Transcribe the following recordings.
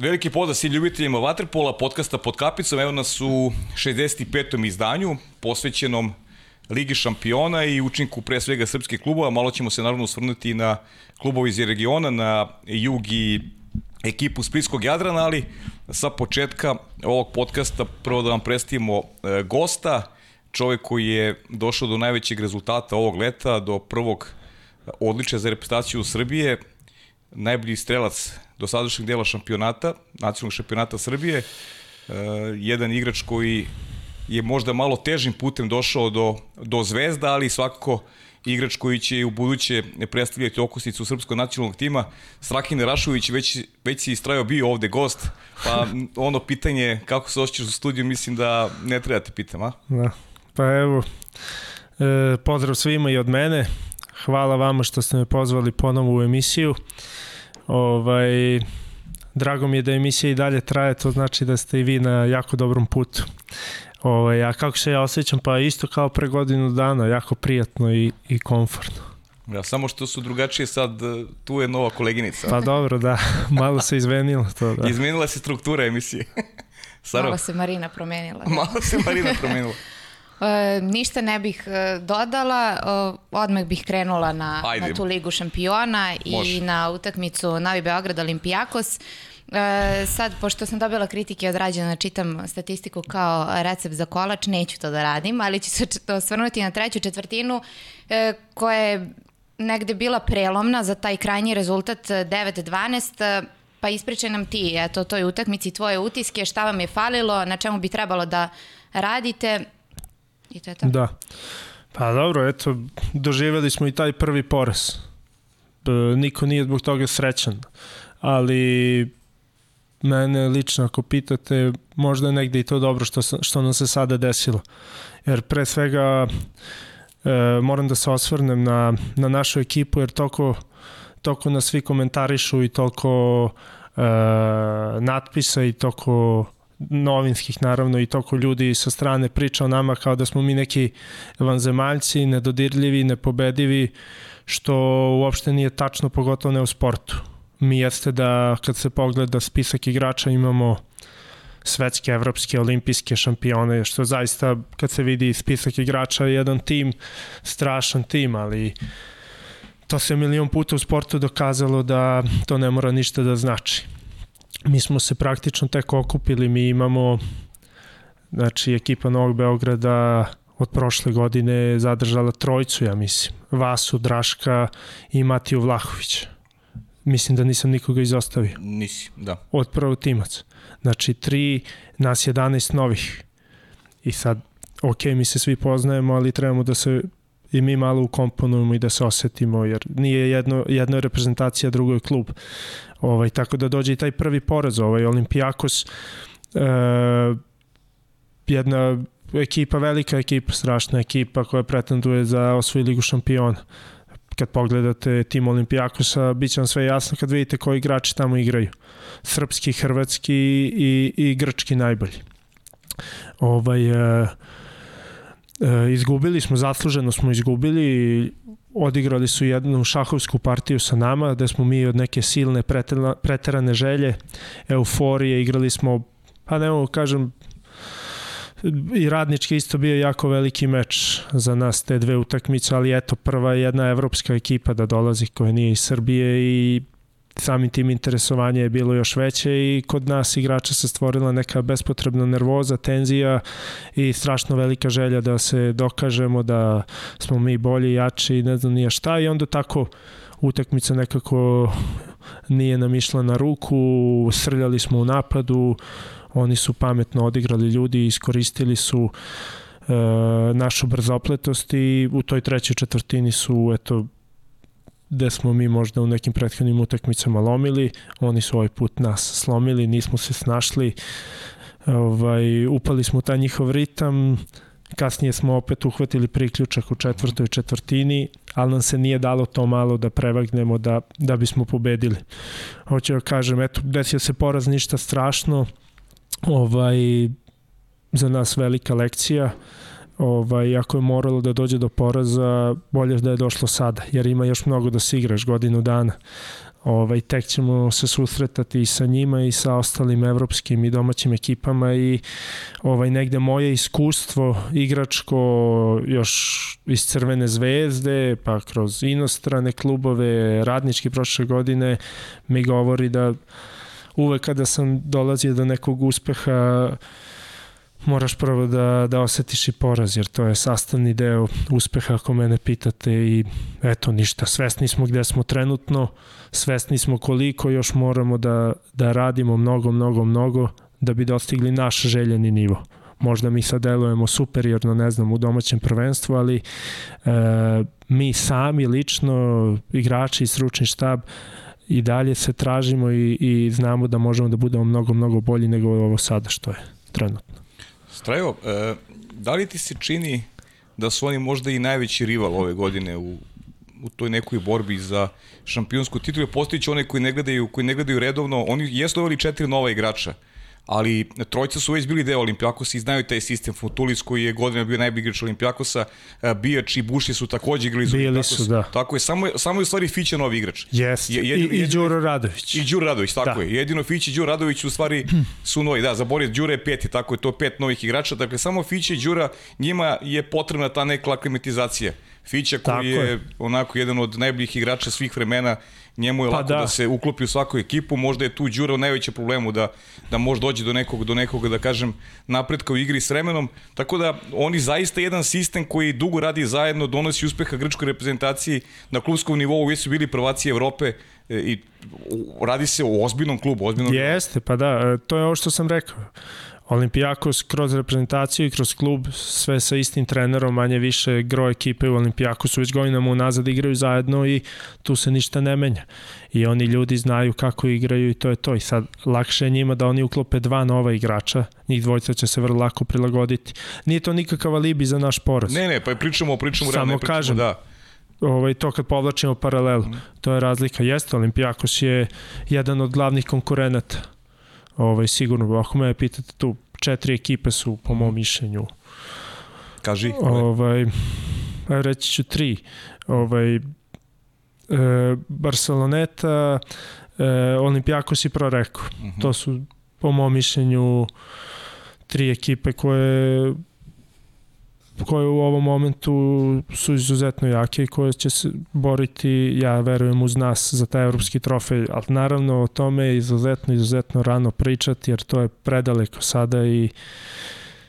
Veliki pozdrav svim ljubiteljima Waterpola, podcasta pod kapicom. Evo nas u 65. izdanju, posvećenom Ligi šampiona i učinku pre svega srpskih klubova. Malo ćemo se naravno osvrnuti na klubovi iz regiona, na jug i ekipu Splitskog Jadrana, ali sa početka ovog podcasta prvo da vam predstavimo e, gosta, čovek koji je došao do najvećeg rezultata ovog leta, do prvog odličja za reprezentaciju Srbije, najbolji strelac do sadašnjeg dela šampionata, nacionalnog šampionata Srbije, uh, jedan igrač koji je možda malo težim putem došao do, do zvezda, ali svakako igrač koji će u buduće predstavljati okosnicu srpskog nacionalnog tima. Strahin Rašović već, već si istrajao bio ovde gost, pa ono pitanje kako se osjećaš u studiju, mislim da ne treba te pitam, a? Da, pa evo, e, pozdrav svima i od mene. Hvala vama što ste me pozvali ponovo u emisiju. Ovaj, drago mi je da emisija i dalje traje, to znači da ste i vi na jako dobrom putu. Ovaj, a kako se ja osjećam? Pa isto kao pre godinu dana, jako prijatno i, i komfortno. Ja, samo što su drugačije sad, tu je nova koleginica. Pa dobro, da, malo se izmenilo to. Da. Izmenila se struktura emisije. Saro. Malo se Marina promenila. Da. Malo se Marina promenila. E, ništa ne bih e, dodala, e, odmah bih krenula na, Ajde. na tu ligu šampiona Može. i na utakmicu Novi Beograd Olimpijakos. E, sad, pošto sam dobila kritike od rađena, čitam statistiku kao recept za kolač, neću to da radim, ali ću se osvrnuti na treću četvrtinu e, koja je negde bila prelomna za taj krajnji rezultat 9-12, pa ispričaj nam ti, eto, toj utakmici, tvoje utiske, šta vam je falilo, na čemu bi trebalo da radite I to je to. Da. Pa dobro, eto, doživjeli smo i taj prvi poraz. Niko nije zbog toga srećan, ali mene lično ako pitate, možda je negde i to dobro što, što nam se sada desilo. Jer pre svega e, moram da se osvrnem na, na našu ekipu, jer toko, toko nas svi komentarišu i toliko e, natpisa i toliko novinskih naravno i toko ljudi sa strane priča o nama kao da smo mi neki vanzemaljci, nedodirljivi, nepobedivi, što uopšte nije tačno, pogotovo ne u sportu. Mi jeste da kad se pogleda spisak igrača imamo svetske, evropske, olimpijske šampione, što zaista kad se vidi spisak igrača jedan tim, strašan tim, ali to se milion puta u sportu dokazalo da to ne mora ništa da znači mi smo se praktično tek okupili, mi imamo znači ekipa Novog Beograda od prošle godine zadržala trojcu, ja mislim. Vasu, Draška i Matiju Vlahović. Mislim da nisam nikoga izostavio. Nisi, da. Od prvo timac. Znači, tri, nas 11 novih. I sad, ok, mi se svi poznajemo, ali trebamo da se i mi malo ukomponujemo i da se osetimo, jer nije jedno, jedno je reprezentacija, drugo je klub. Ovaj, tako da dođe i taj prvi poraz, ovaj, Olimpijakos, e, jedna ekipa, velika ekipa, strašna ekipa koja pretenduje za osvoji ligu šampiona. Kad pogledate tim Olimpijakosa, bit će vam sve jasno kad vidite koji igrači tamo igraju. Srpski, hrvatski i, i grčki najbolji. Ovaj, e, E, izgubili smo, zasluženo smo izgubili, odigrali su jednu šahovsku partiju sa nama, gde smo mi od neke silne preterane želje, euforije, igrali smo, pa ne mogu kažem, i radnički isto bio jako veliki meč za nas te dve utakmice, ali eto prva je jedna evropska ekipa da dolazi koja nije iz Srbije i samim tim interesovanje je bilo još veće i kod nas igrača se stvorila neka bespotrebna nervoza, tenzija i strašno velika želja da se dokažemo da smo mi bolji, jači ne znam nije šta i onda tako utakmica nekako nije nam išla na ruku, srljali smo u napadu, oni su pametno odigrali ljudi, iskoristili su e, našu brzopletost i u toj trećoj četvrtini su eto gde smo mi možda u nekim prethodnim utakmicama lomili, oni su ovaj put nas slomili, nismo se snašli, ovaj, upali smo taj njihov ritam, kasnije smo opet uhvatili priključak u četvrtoj četvrtini, ali nam se nije dalo to malo da prevagnemo da, da bismo pobedili. Hoću da kažem, eto, desio se poraz ništa strašno, ovaj, za nas velika lekcija, uh, ovaj, ako je moralo da dođe do poraza, bolje da je došlo sada, jer ima još mnogo da se igraš godinu dana. ovaj, tek ćemo se susretati i sa njima i sa ostalim evropskim i domaćim ekipama i ovaj, negde moje iskustvo igračko još iz Crvene zvezde pa kroz inostrane klubove radnički prošle godine mi govori da uvek kada sam dolazio do nekog uspeha moraš prvo da, da osetiš i poraz, jer to je sastavni deo uspeha ako mene pitate i eto ništa, svesni smo gde smo trenutno, svesni smo koliko još moramo da, da radimo mnogo, mnogo, mnogo da bi dostigli naš željeni nivo. Možda mi sad delujemo superiorno, ne znam, u domaćem prvenstvu, ali e, mi sami lično, igrači i stručni štab, i dalje se tražimo i, i znamo da možemo da budemo mnogo, mnogo bolji nego ovo sada što je trenutno. Strajo, e, da li ti se čini da su oni možda i najveći rival ove godine u, u toj nekoj borbi za šampionsku titulu, postojići one koji ne gledaju, koji ne gledaju redovno, oni jesu doveli četiri nova igrača, ali trojca su već bili deo Olimpijakosa i znaju taj sistem. Futulis koji je godina bio najbolji igrač Olimpijakosa, e, Bijač i Buši su takođe igrali za Olimpijakos. su, da. Tako je, samo, samo je u stvari Fića novi igrač. Yes. Je, jedino, I, i Đuro Radović. I Đuro Radović, tako da. je. Jedino Fić i Đuro Radović u stvari su novi. Da, zaboravite, Đuro je peti, tako je to pet novih igrača. Dakle, samo Fića i Đura, njima je potrebna ta neka aklimatizacija. Fića koji je, je onako jedan od najboljih igrača svih vremena njemu je pa lako da. da se uklopi u svaku ekipu, možda je tu Đuro najveće problemu da, da može doći do nekog, do nekog, da kažem, napretka u igri s vremenom, tako da oni zaista jedan sistem koji dugo radi zajedno, donosi uspeha grčkoj reprezentaciji na klubskom nivou, uvijek su bili prvaci Evrope e, i radi se o ozbiljnom klubu, ozbiljnom Jeste, pa da, e, to je ovo što sam rekao. Olimpijakos kroz reprezentaciju i kroz klub, sve sa istim trenerom, manje više gro ekipe u Olimpijakosu već godinama unazad igraju zajedno i tu se ništa ne menja. I oni ljudi znaju kako igraju i to je to. I sad lakše je njima da oni uklope dva nova igrača, njih dvojica će se vrlo lako prilagoditi. Nije to nikakav alibi za naš poraz. Ne, ne, pa pričamo, pričamo, Samo realno, pričamo, kažem, da ovaj, to kad povlačimo paralelu, mm. to je razlika. Jeste, Olimpijakos je jedan od glavnih konkurenata Ovaj, sigurno, ako me pitate tu, četiri ekipe su po mom mišljenju. Kaži. Ovaj, reći ću tri. Ovaj, e, Barceloneta, e, Olimpijakos i Proreko. Uh mhm. -huh. To su po mom mišljenju tri ekipe koje koje u ovom momentu su izuzetno jake i koje će se boriti, ja verujem, uz nas za taj evropski trofej, ali naravno o tome je izuzetno, izuzetno rano pričati, jer to je predaleko sada i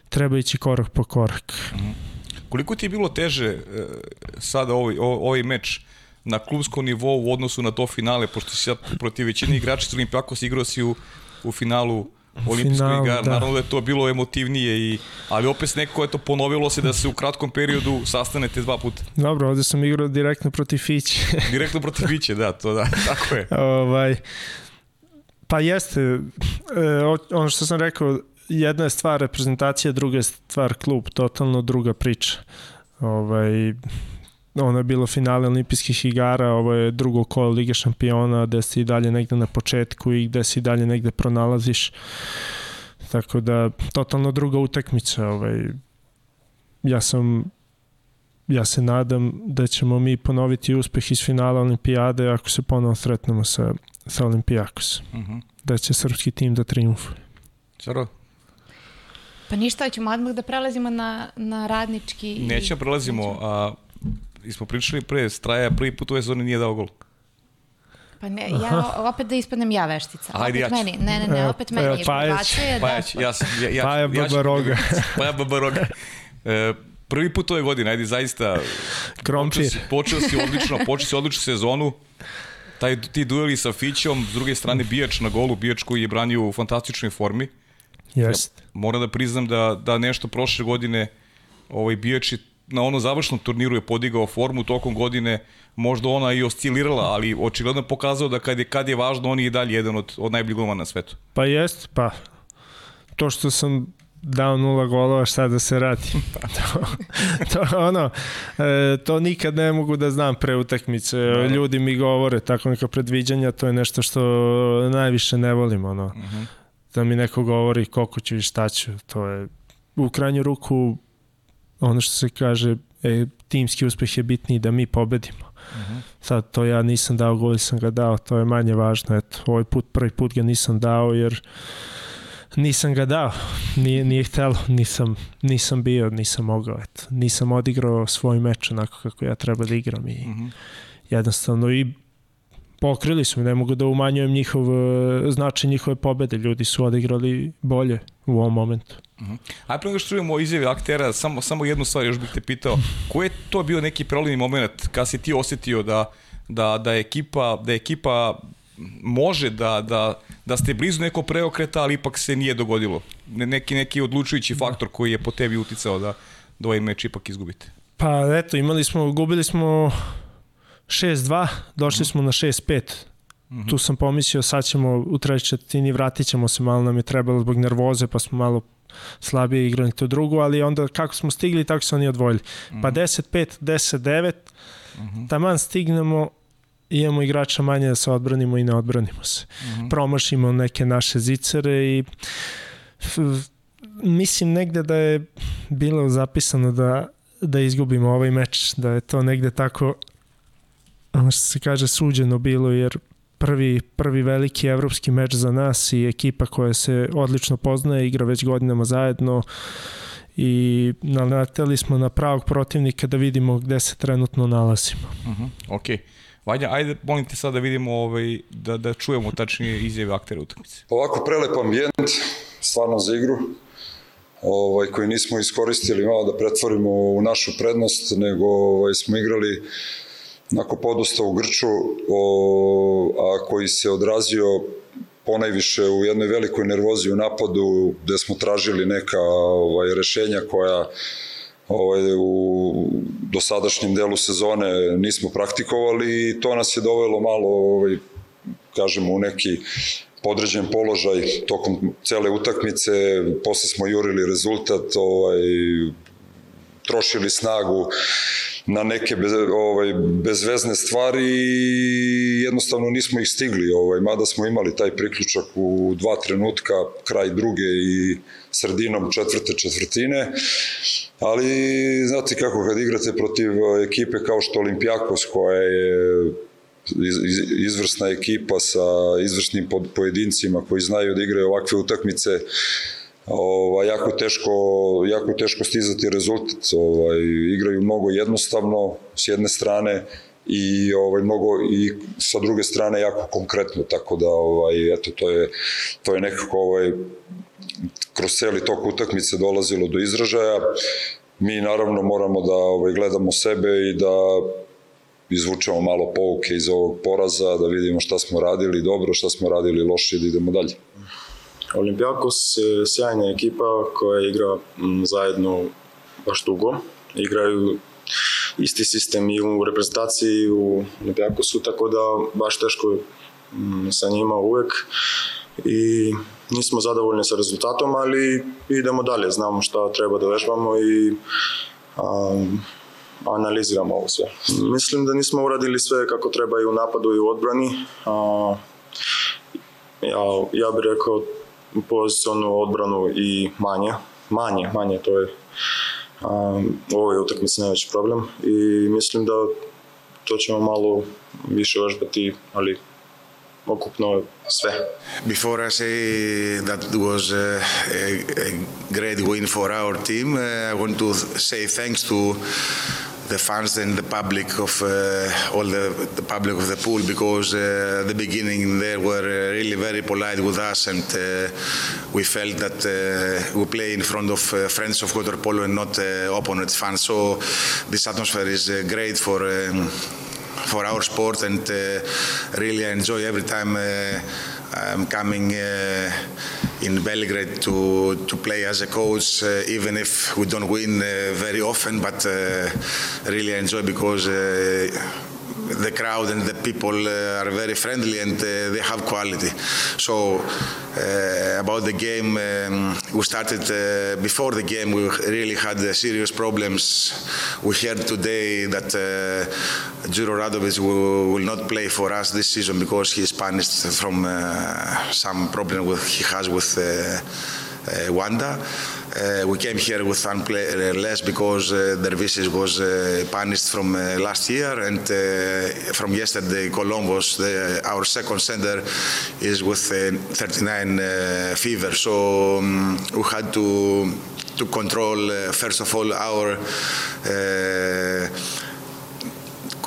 treba ići korak po korak. Koliko ti je bilo teže e, sada ovaj, ovaj meč na klubskom nivou u odnosu na to finale, pošto si sad protiv većine igrača Olimpijakos igrao si u, u finalu olimpijskog Final, igara. Da. Naravno da je to bilo emotivnije, i, ali opet neko je to ponovilo se da se u kratkom periodu sastanete dva puta. Dobro, ovde sam igrao direktno protiv Fiće. direktno protiv Fiće, da, to da, tako je. ovaj, pa jeste, e, ono što sam rekao, jedna je stvar reprezentacija, druga je stvar klub, totalno druga priča. Ovaj, ono je bilo finale olimpijskih igara, ovo je drugo kolo Lige šampiona, gde si i dalje negde na početku i gde si i dalje negde pronalaziš. Tako da, totalno druga utakmica. Ovaj, ja sam ja se nadam da ćemo mi ponoviti uspeh iz finala olimpijade ako se ponovo sretnemo sa, sa Olimpijakos. Uh mhm. -huh. Da će srpski tim da triumfuje. Saro? Pa ništa, ćemo odmah da prelazimo na, na radnički... Nećemo prelazimo, a smo pričali pre, Straja prvi put ove sezone nije dao gol. Pa ne, ja opet da ispadnem ja veštica. Ajde, opet ja meni. Ne, ne, ne, opet meni. Pajać. Da. Pajać, ja, ja, ja, Paja Babaroga. Paja Babaroga. E, prvi put ove godine, ajde zaista Krompir. Počeo si, odlično, počeo si odličnu sezonu. Taj, ti dueli sa Fićom, s druge strane Bijač na golu, Bijač koji je branio u fantastičnoj formi. Jest. Ja, moram da priznam da, da nešto prošle godine ovaj Bijač je na ono završnom turniru je podigao formu tokom godine, možda ona i oscilirala, ali očigledno pokazao da kad je, kad je važno, on je i dalje jedan od, od najboljih golmana na svetu. Pa jest, pa to što sam dao nula golova, šta da se radi. Pa to, to, ono, e, to nikad ne mogu da znam pre utakmice. Da. Ljudi mi govore, tako neka predviđanja, to je nešto što najviše ne volim. Ono. Uh mhm. -huh. Da mi neko govori koliko ću i šta ću. To je u krajnju ruku ono što se kaže, e, timski uspeh je bitniji da mi pobedimo. -huh. Sad to ja nisam dao gol, sam ga dao, to je manje važno. Eto, ovaj put, prvi put ga nisam dao jer nisam ga dao, nije, nije htelo, nisam, nisam bio, nisam mogao, eto. nisam odigrao svoj meč onako kako ja treba da igram i uh -huh. jednostavno i pokrili su, ne mogu da umanjujem njihov značaj njihove pobede, ljudi su odigrali bolje u ovom momentu. -huh. Ajde pre nego što čujemo izjave aktera, samo, samo jednu stvar još bih te pitao, koji je to bio neki prelomni moment kada si ti osetio da, da, da ekipa, da ekipa može da, da, da ste blizu neko preokreta, ali ipak se nije dogodilo. Neki, neki odlučujući faktor koji je po tebi uticao da, da ovaj meč ipak izgubite. Pa eto, imali smo, gubili smo 6-2, došli smo na 6-5. Mm -hmm. Tu sam pomislio, sad ćemo u trećoj četvrtini, vratit ćemo se, malo nam je trebalo zbog nervoze, pa smo malo slabije igrali to drugo, ali onda kako smo stigli, tako su oni odvojili. Mm -hmm. Pa 10-5, 10-9, mm -hmm. taman stignemo, imamo igrača manje da se odbranimo i ne odbranimo se. Mm -hmm. Promašimo neke naše zicere i mislim negde da je bilo zapisano da da izgubimo ovaj meč, da je to negde tako ono što se kaže suđeno bilo jer prvi, prvi veliki evropski meč za nas i ekipa koja se odlično poznaje, igra već godinama zajedno i naleteli smo na pravog protivnika da vidimo gde se trenutno nalazimo. Uh -huh, ok. Vanja, ajde, molim te sad da vidimo, ovaj, da, da čujemo tačnije izjave aktera utakmice. Ovako prelep ambijent, stvarno za igru, ovaj, koji nismo iskoristili malo da pretvorimo u našu prednost, nego ovaj, smo igrali onako podosta u Grču, o, a koji se odrazio ponajviše u jednoj velikoj nervozi u napadu, gde smo tražili neka ovaj, rešenja koja ovaj, u dosadašnjem delu sezone nismo praktikovali i to nas je dovelo malo, ovaj, kažemo, u neki podređen položaj tokom cele utakmice, posle smo jurili rezultat, ovaj, trošili snagu na neke bez, ovaj, bezvezne stvari i jednostavno nismo ih stigli, ovaj, mada smo imali taj priključak u dva trenutka, kraj druge i sredinom četvrte četvrtine, ali znate kako kad igrate protiv ekipe kao što Olimpijakos koja je izvrsna ekipa sa izvrsnim pojedincima koji znaju da igraju ovakve utakmice ovaj, jako, teško, jako teško stizati rezultat. Ovaj, igraju mnogo jednostavno s jedne strane i ovaj mnogo i sa druge strane jako konkretno tako da ovaj eto to je to je nekako ovaj kroz celi tok utakmice dolazilo do izražaja mi naravno moramo da ovaj gledamo sebe i da izvučemo malo pouke iz ovog poraza, da vidimo šta smo radili dobro, šta smo radili loše i da idemo dalje. Olimpijakos je sjajna ekipa koja igra zajedno baš dugo. Igraju isti sistem i u reprezentaciji i u Olimpijakosu, tako da baš teško sa njima uvek. I nismo zadovoljni sa rezultatom, ali idemo dalje. Znamo šta treba da vežbamo i um, analiziramo ovo sve. Mislim da nismo uradili sve kako treba i u napadu i u odbrani. A, ja, ja bih rekao pozicionu odbranu i manje. Manje, manje, to je um, ovo je utakmica najveći problem i mislim da to ćemo malo više vežbati, ali okupno sve. Before I say that was a, a, a great win for our team, uh, I want to say thanks to the fans and the public of uh, all the, the, public of the pool because uh, the beginning they were uh, really very polite with us and uh, we felt that uh, we play in front of uh, friends of water polo and not opponent fans. So this atmosphere is great for um, for our sport and really I enjoy every time I'm coming uh, in Belgrade to, to play as a coach, uh, even if we don't win uh, very often, but really enjoy because the crowd and the people uh, are very friendly and uh, they have quality. So uh, about the game, um, we started before the game. We really had serious problems. We heard today that uh, Juro Radovic will, will, not play for us this season because he is punished from some problem with, he has with Wanda. Uh, we came here with one player less because uh, Dervises was uh, punished from uh, last year, and uh, from yesterday, Columbus, the, our second center, is with 39 uh, fever. So um, we had to to control first of all our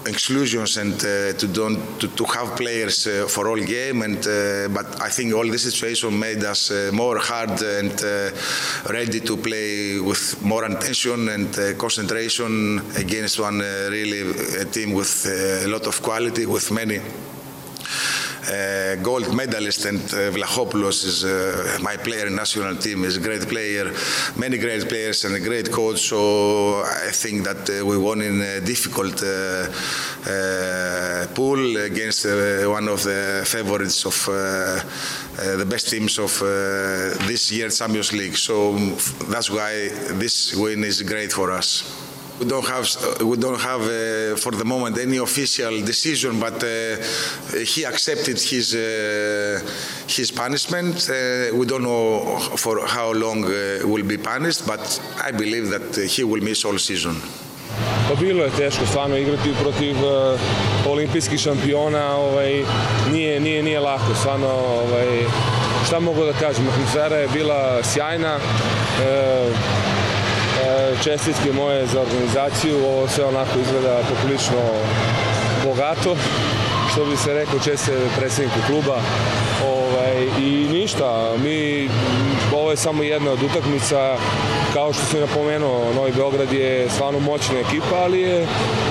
exclusions and uh, to don't to, to have players uh, for all game and uh, but I think all this situation made us more hard and ready to play with more attention and concentration against one really a team with a lot of quality with many gold medalist, and uh, Vlachopoulos is uh, my player in national team. is a great player, many great players, and a great coach. So I think that uh, we won in a difficult uh, uh, pool against one of the favorites of the best teams of this year Champions League. So that's why this win is great for us. We don't have uh, we don't have uh, for the moment any official decision, but uh, he accepted his his punishment. we don't know for how long will be punished, but I believe that he will miss all season. Pa bilo je teško stvarno igrati protiv uh, olimpijskih šampiona, ovaj, nije, nije, nije lako, stvarno, ovaj, šta mogu da kažem, atmosfera je bila sjajna, uh, čestitke moje za organizaciju, ovo sve onako izgleda poprilično bogato, što bi se rekao česte predsedniku kluba. Ovaj, I ništa, mi, ovo je samo jedna od utakmica, kao što sam napomenuo, Novi Beograd je stvarno moćna ekipa, ali je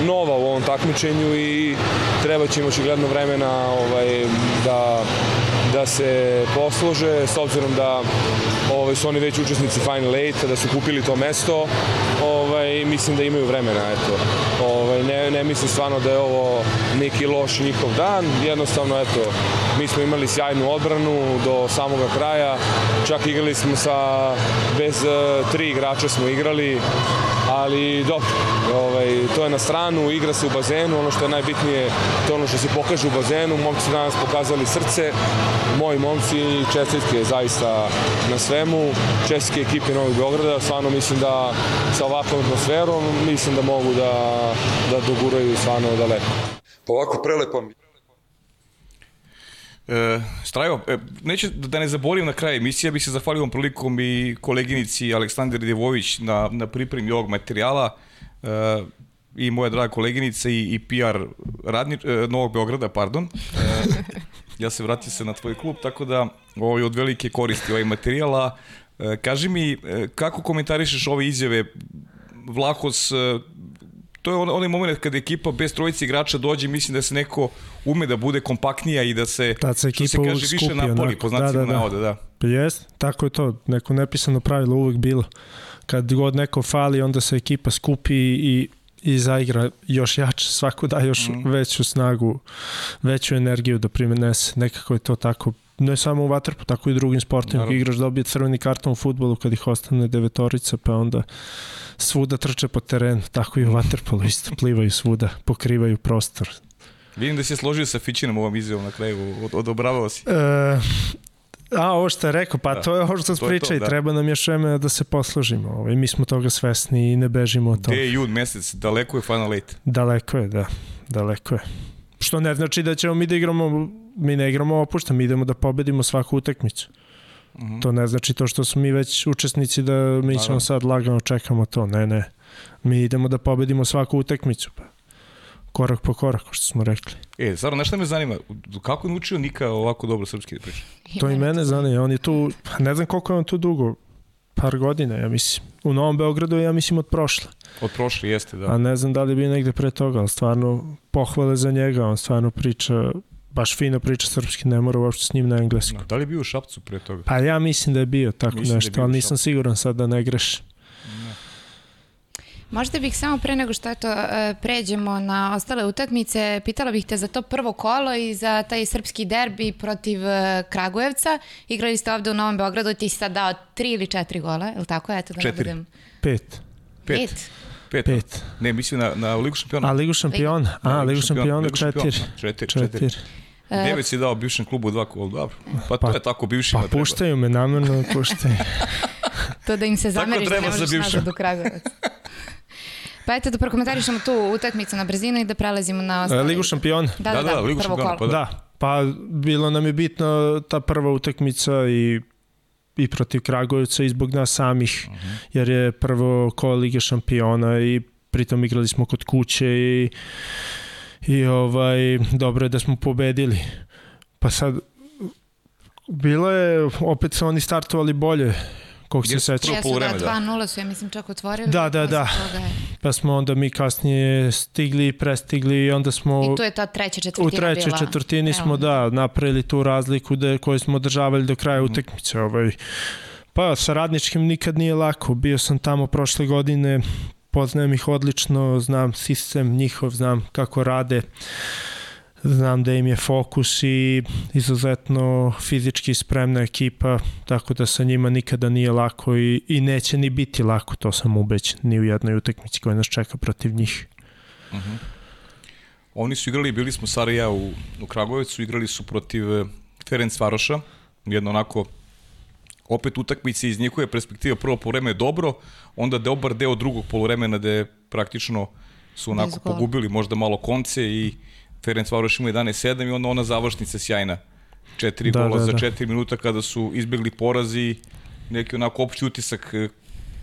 nova u ovom takmičenju i treba će im očigledno vremena ovaj, da da se poslože, s obzirom da ovaj, su oni već učesnici Final Eight, da su kupili to mesto, ovaj, mislim da imaju vremena, eto. Ovaj, ne, ne mislim stvarno da je ovo neki loš njihov dan, jednostavno, eto, mi smo imali sjajnu odbranu do samoga kraja, čak igrali smo sa, bez uh, tri igrača smo igrali, ali dobro, ovaj, to je na stranu, igra se u bazenu, ono što je najbitnije, to je ono što se pokaže u bazenu, momci su danas pokazali srce, moji momci čestitke zaista na svemu, čestitke ekipe Novog Beograda, stvarno mislim da sa ovakvom atmosferom, mislim da mogu da, da doguraju stvarno daleko. Ovako prelepa mi E, Strajo, e, neću da ne zaborim na kraju emisije, bih se zahvalio prilikom i koleginici Aleksandar Devović na, na pripremi ovog materijala e, i moja draga koleginica i, i PR radni, e, Novog Beograda, pardon. E, ja se vratio se na tvoj klub, tako da ovo je od velike koristi ovaj materijala. E, kaži mi, e, kako komentarišeš ove izjave Vlahos e, to je onaj moment kada ekipa bez trojice igrača dođe, mislim da se neko ume da bude kompaktnija i da se, da se ekipa se kaže, skupi, više napoli, po znacima da, da, da. navoda, da. Pa jest, tako je to, neko nepisano pravilo uvek bilo. Kad god neko fali, onda se ekipa skupi i i zaigra još jače, svako da još mm. veću snagu, veću energiju da primenese. Nekako je to tako ne samo u vaterpu, tako i drugim sportima. Naravno. Igraš dobije crveni karton u futbolu kad ih ostane devetorica, pa onda svuda trče po terenu, tako i u vaterpolu isto plivaju svuda, pokrivaju prostor. Vidim da si složio sa Fićinom ovom izjavom na kraju, odobravao si. E, a, ovo što je rekao, pa da, to je ovo što priča i da. treba nam još vremena da se poslužimo. Ovaj, mi smo toga svesni i ne bežimo od toga. Gde je jud mesec, daleko je Final Eight. Daleko je, da, daleko je. Što ne znači da ćemo mi da igramo, mi ne igramo opušta, mi idemo da pobedimo svaku utakmicu. Mm -hmm. To ne znači to što smo mi već učesnici da mi ćemo sad lagano čekamo to. Ne, ne. Mi idemo da pobedimo svaku utakmicu. Pa. Korak po korak, što smo rekli. E, stvarno, nešto me zanima, kako je naučio Nika ovako dobro srpski da priča? To i mene zanima, on je tu, ne znam koliko je on tu dugo, par godina, ja mislim. U Novom Beogradu, ja mislim, od prošle. Od prošle, jeste, da. A ne znam da li bi negde pre toga, ali stvarno pohvale za njega, on stvarno priča baš fino priča srpski, ne mora uopšte s njim na englesku. No, da li je bio u Šapcu pre toga? Pa ja mislim da je bio tako mislim da nešto, da ali nisam siguran sad da ne greš. Možda bih samo pre nego što eto, e, pređemo na ostale utakmice, pitala bih te za to prvo kolo i za taj srpski derbi protiv e, Kragujevca. Igrali ste ovde u Novom Beogradu, ti si sad dao tri ili četiri gola, je li tako? Eto, da četiri. Ne budem... Pet. Pet. Pet. Pet. Pet. Ne, mislim na, na Ligu šampiona. A, Ligu šampiona. A, Ligu šampiona, četiri. Četiri. Četiri. Devet si dao bivšem klubu dva kola, dobro. Pa, pa to je tako, bivšima pa, treba. Pa puštaju me, namjerno puštaju. to da im se zameriš da ne možeš nazad u Kragovac. Pa eto da prokomentarišemo tu utakmicu na brzinu i da prelazimo na ostali. Ligu šampiona. Da, da, da, da, da Ligu šampiona, pa da. da. Pa bilo nam je bitno ta prva utakmica i i protiv Kragujevca i zbog nas samih, uh mhm. -huh. jer je prvo ko Lige šampiona i pritom igrali smo kod kuće i, i ovaj, dobro je da smo pobedili. Pa sad, bilo je, opet su oni startovali bolje, kog se seća. Jesu da, 2-0 su, ja mislim, čak otvorili. Da, da, da. Pa smo onda mi kasnije stigli, prestigli i onda smo... I tu je ta treća četvrtina bila. U trećoj četvrtini Evo. smo, da, napravili tu razliku da, koju smo održavali do kraja mhm. utakmice. Ovaj. Pa sa radničkim nikad nije lako. Bio sam tamo prošle godine, poznajem ih odlično, znam sistem njihov, znam kako rade. Uh, Znam da im je fokus i izuzetno fizički spremna ekipa, tako da sa njima nikada nije lako i, i neće ni biti lako, to sam ubećen, ni u jednoj utakmici koja nas čeka protiv njih. Uh mhm. -huh. Oni su igrali, bili smo Sarija u, u Kragovicu, igrali su protiv eh, Ferenc Varoša, jedno onako opet utakmice iz njihove perspektive prvo vreme je dobro, onda dobar deo drugog polovremena gde praktično su onako pogubili možda malo konce i Ferenc Varoš ima 11-7 i onda ona završnica sjajna. Četiri da, gola da, za da. četiri minuta kada su izbjegli porazi, neki onako opći utisak e,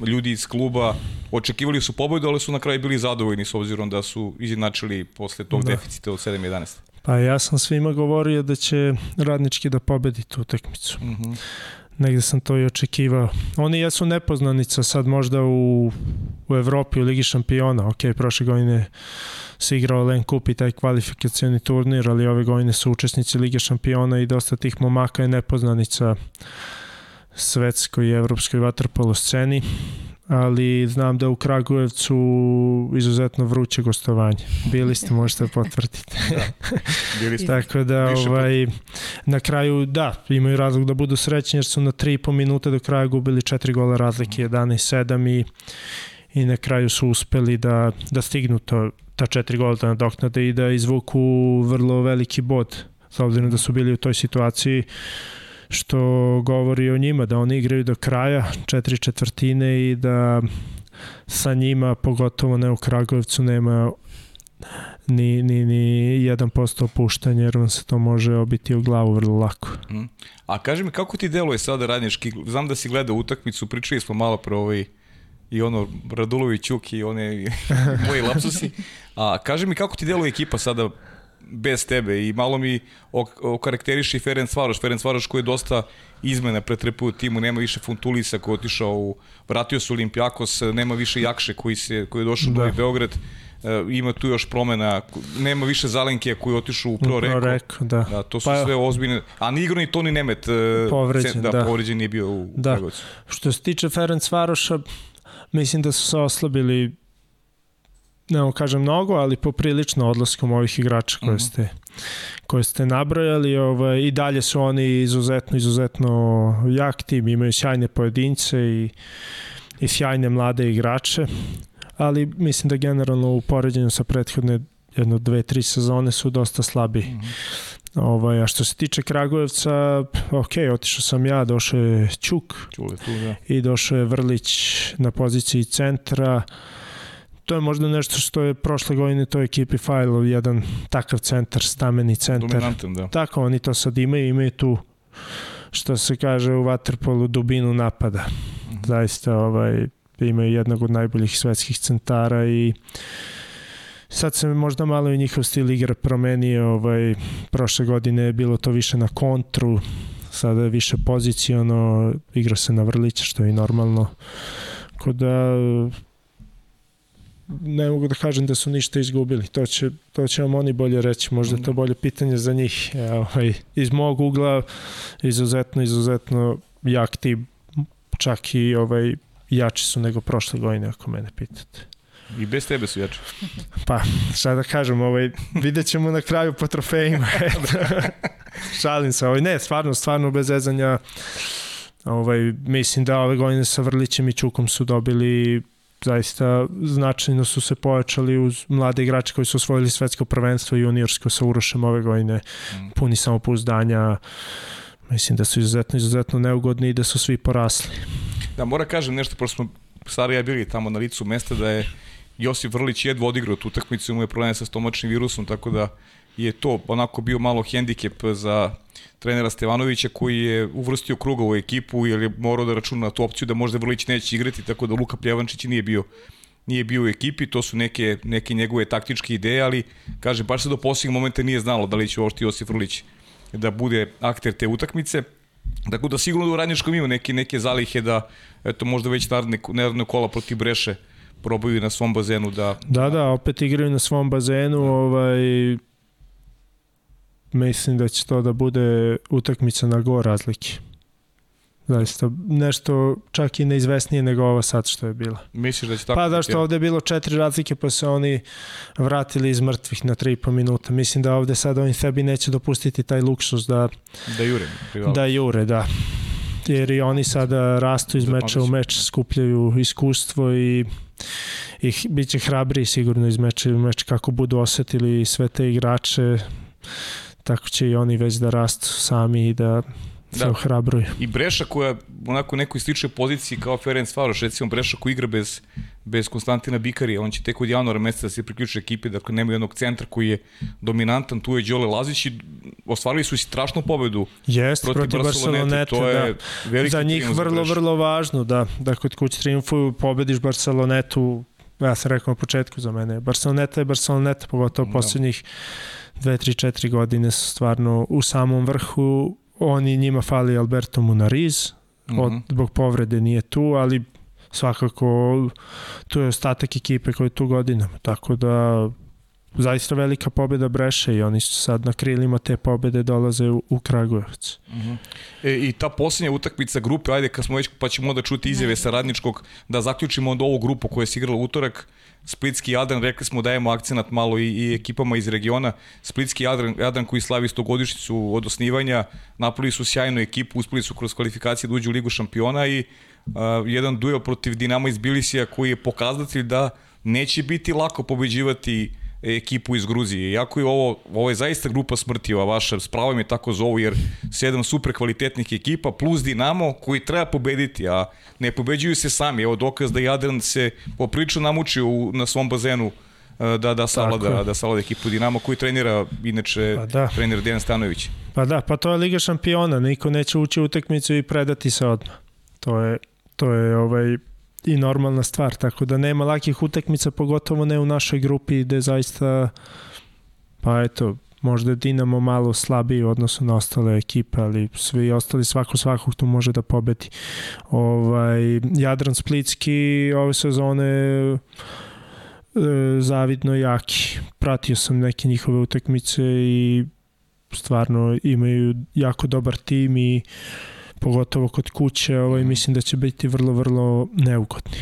ljudi iz kluba očekivali su pobedu, ali su na kraju bili zadovoljni s obzirom da su izjednačili posle tog da. deficita od 7-11. Pa ja sam svima govorio da će radnički da pobedi tu utakmicu. Mm -hmm. Negde sam to i očekivao. Oni jesu nepoznanica sad možda u, u Evropi, u Ligi šampiona. Ok, prošle godine se igrao Len Kup i taj kvalifikacioni turnir, ali ove godine su učesnici Lige šampiona i dosta tih momaka je nepoznanica svetskoj i evropskoj vaterpolo sceni ali znam da u Kragujevcu izuzetno vruće gostovanje. Bili ste, možete potvrditi. da, bili ste. Tako da, ovaj, na kraju, da, imaju razlog da budu srećni jer su na 3,5 minuta do kraja gubili 4 gola razlike, 11-7 i, i na kraju su uspeli da, da stignu to ta četiri gola da nadoknade i da izvuku vrlo veliki bod s obzirom da su bili u toj situaciji što govori o njima da oni igraju do kraja četiri četvrtine i da sa njima pogotovo ne u Kragujevcu nema ni, ni, ni 1% opuštanja jer vam se to može obiti u glavu vrlo lako. Mm. A kaži mi kako ti deluje sada radnički, znam da si gledao utakmicu, pričali smo malo pro ovaj i ono Radulović Ćuk i one moji lapsusi. A kaži mi kako ti deluje ekipa sada bez tebe i malo mi okarakteriši Ferenc Varoš. Ferenc Varoš koji je dosta izmena pretrpuje u timu, nema više Funtulisa koji je otišao u, vratio se Olimpijakos, nema više Jakše koji, se, koji je došao da. u Beograd, e, ima tu još promena, nema više Zalenke koji je otišao u Pro Reko. Reko da. da. to su pa, sve ozbiljne, a ni igro ni Toni Nemet, e, povređen, da, da. povređen nije bio u da. Kragovicu. Što se tiče Ferenc Varoša, mislim da su se oslabili ne kažem mnogo, ali poprilično odlaskom ovih igrača koje mhm. ste koje ste nabrojali ovaj, i dalje su oni izuzetno, izuzetno jak tim, imaju sjajne pojedince i, i sjajne mlade igrače, ali mislim da generalno u poređenju sa prethodne jedno, dve, tri sezone su dosta slabi. Mm -hmm. Ovaj, a što se tiče Kragujevca, ok, otišao sam ja, došao je Ćuk Čule tu, da. i došao je Vrlić na poziciji centra. To je možda nešto što je prošle godine to ekipi Fajlov, jedan takav centar, stameni centar. Dominantan, da. Tako, oni to sad imaju, imaju tu što se kaže u Waterpolu dubinu napada. Mm -hmm. Zaista ovaj, imaju jednog od najboljih svetskih centara i Sad se možda malo i njihov stil igre promenio, ovaj, prošle godine je bilo to više na kontru, sada je više poziciono, igra se na vrlića, što je i normalno. Kod da ne mogu da kažem da su ništa izgubili. To će, to će vam oni bolje reći. Možda je to bolje pitanje za njih. E, ovaj, iz mog ugla izuzetno, izuzetno jak tim. Čak i ovaj, jači su nego prošle godine, ako mene pitate. I bez tebe su jači. Pa, šta da kažem, ovaj, vidjet ćemo na kraju po trofejima. Šalim se, ovaj, ne, stvarno, stvarno bez ezanja. Ovaj, mislim da ove godine sa Vrlićem i Čukom su dobili zaista značajno su se pojačali uz mlade igrače koji su osvojili svetsko prvenstvo i juniorsko sa Urošem ove godine, mm. puni samopouzdanja, mislim da su izuzetno, izuzetno neugodni i da su svi porasli. Da, mora kažem nešto, pošto smo Sara ja bili tamo na licu mesta, da je Josip Vrlić jedva odigrao tu utakmicu, imao je probleme sa stomačnim virusom, tako da je to onako bio malo hendikep za trenera Stevanovića koji je uvrstio kruga u ekipu jer je morao da računa na tu opciju da možda Vrlić neće igrati, tako da Luka Pljevančić nije bio nije bio u ekipi, to su neke, neke njegove taktičke ideje, ali kaže, baš se do posljednjeg momenta nije znalo da li će uopšte Josip Vrlić da bude akter te utakmice. Tako da sigurno da u Radničkom ima neke, neke zalihe da, eto, možda već naredne, naredne kola protiv Breše probaju na svom bazenu da... Da, da, opet igraju na svom bazenu, ovaj, mislim da će to da bude utakmica na go razlike. Zaista, nešto čak i neizvesnije nego ova sad što je bila. Misliš da će tako? Pa da što ovde je bilo četiri razlike pa se oni vratili iz mrtvih na 3,5 minuta. Mislim da ovde sad oni sebi neće dopustiti taj luksus da... Da jure. Privala. Da jure, da. Jer i oni sada rastu iz meča u meč, skupljaju iskustvo i i bit će hrabri sigurno iz meča u meč kako budu osetili sve te igrače tako će i oni već da rastu sami i da se da. ohrabruju. I Breša koja onako nekoj sličnoj poziciji kao Ferenc Varoš, recimo Breša koji igra bez, bez Konstantina Bikarija, on će tek od januara meseca da se priključi ekipe, dakle nema jednog centra koji je dominantan, tu je Đole Lazić i ostvarili su strašnu pobedu Jest, protiv, protiv Barcelonete, to je da. za njih vrlo, za vrlo važno, da, da kod kuće triumfuju pobediš Barcelonetu, ja sam rekao na početku za mene, Barceloneta je Barceloneta, pogotovo da. posljednjih 2, 3, 4 godine su stvarno u samom vrhu oni njima fali Alberto Munariz, mm -hmm. od, mhm. zbog povrede nije tu, ali svakako tu je ostatak ekipe koji je tu godinama, tako da zaista velika pobeda Breše i oni su sad na krilima te pobede dolaze u, u Kragujevac. Uh -huh. e, I ta posljednja utakmica grupe, ajde kad smo već, pa ćemo da čuti izjave sa radničkog, da zaključimo onda ovu grupu koja je igrala utorak, Splitski Jadran, rekli smo dajemo akcenat malo i, i ekipama iz regiona. Splitski Jadran, Jadran koji slavi 100 godišnicu od osnivanja, napravili su sjajnu ekipu, uspeli su kroz kvalifikacije da uđu u Ligu šampiona i uh, jedan duel protiv Dinama iz Bilisija koji je pokazatelj da neće biti lako pobeđivati ekipu iz Gruzije. Iako je ovo, ovo je zaista grupa smrti, ova vaša, s pravom je tako zovu, jer sedam super kvalitetnih ekipa, plus Dinamo, koji treba pobediti, a ne pobeđuju se sami. Evo dokaz da Jadran se poprično namučio u, na svom bazenu e, da da savlada da savlada ekipu Dinamo koji trenira inače pa da. trener Dejan Stanović. Pa da, pa to je Liga šampiona, niko neće ući u utakmicu i predati se odmah. To je to je ovaj i normalna stvar, tako da nema lakih utakmica, pogotovo ne u našoj grupi gde zaista pa eto, možda Dinamo malo slabiji u odnosu na ostale ekipe, ali svi ostali svako svakog tu može da pobedi. Ovaj, Jadran Splitski ove sezone e, zavidno jaki. Pratio sam neke njihove utakmice i stvarno imaju jako dobar tim i pogotovo kod kuće, ovaj, mislim da će biti vrlo, vrlo neugodni.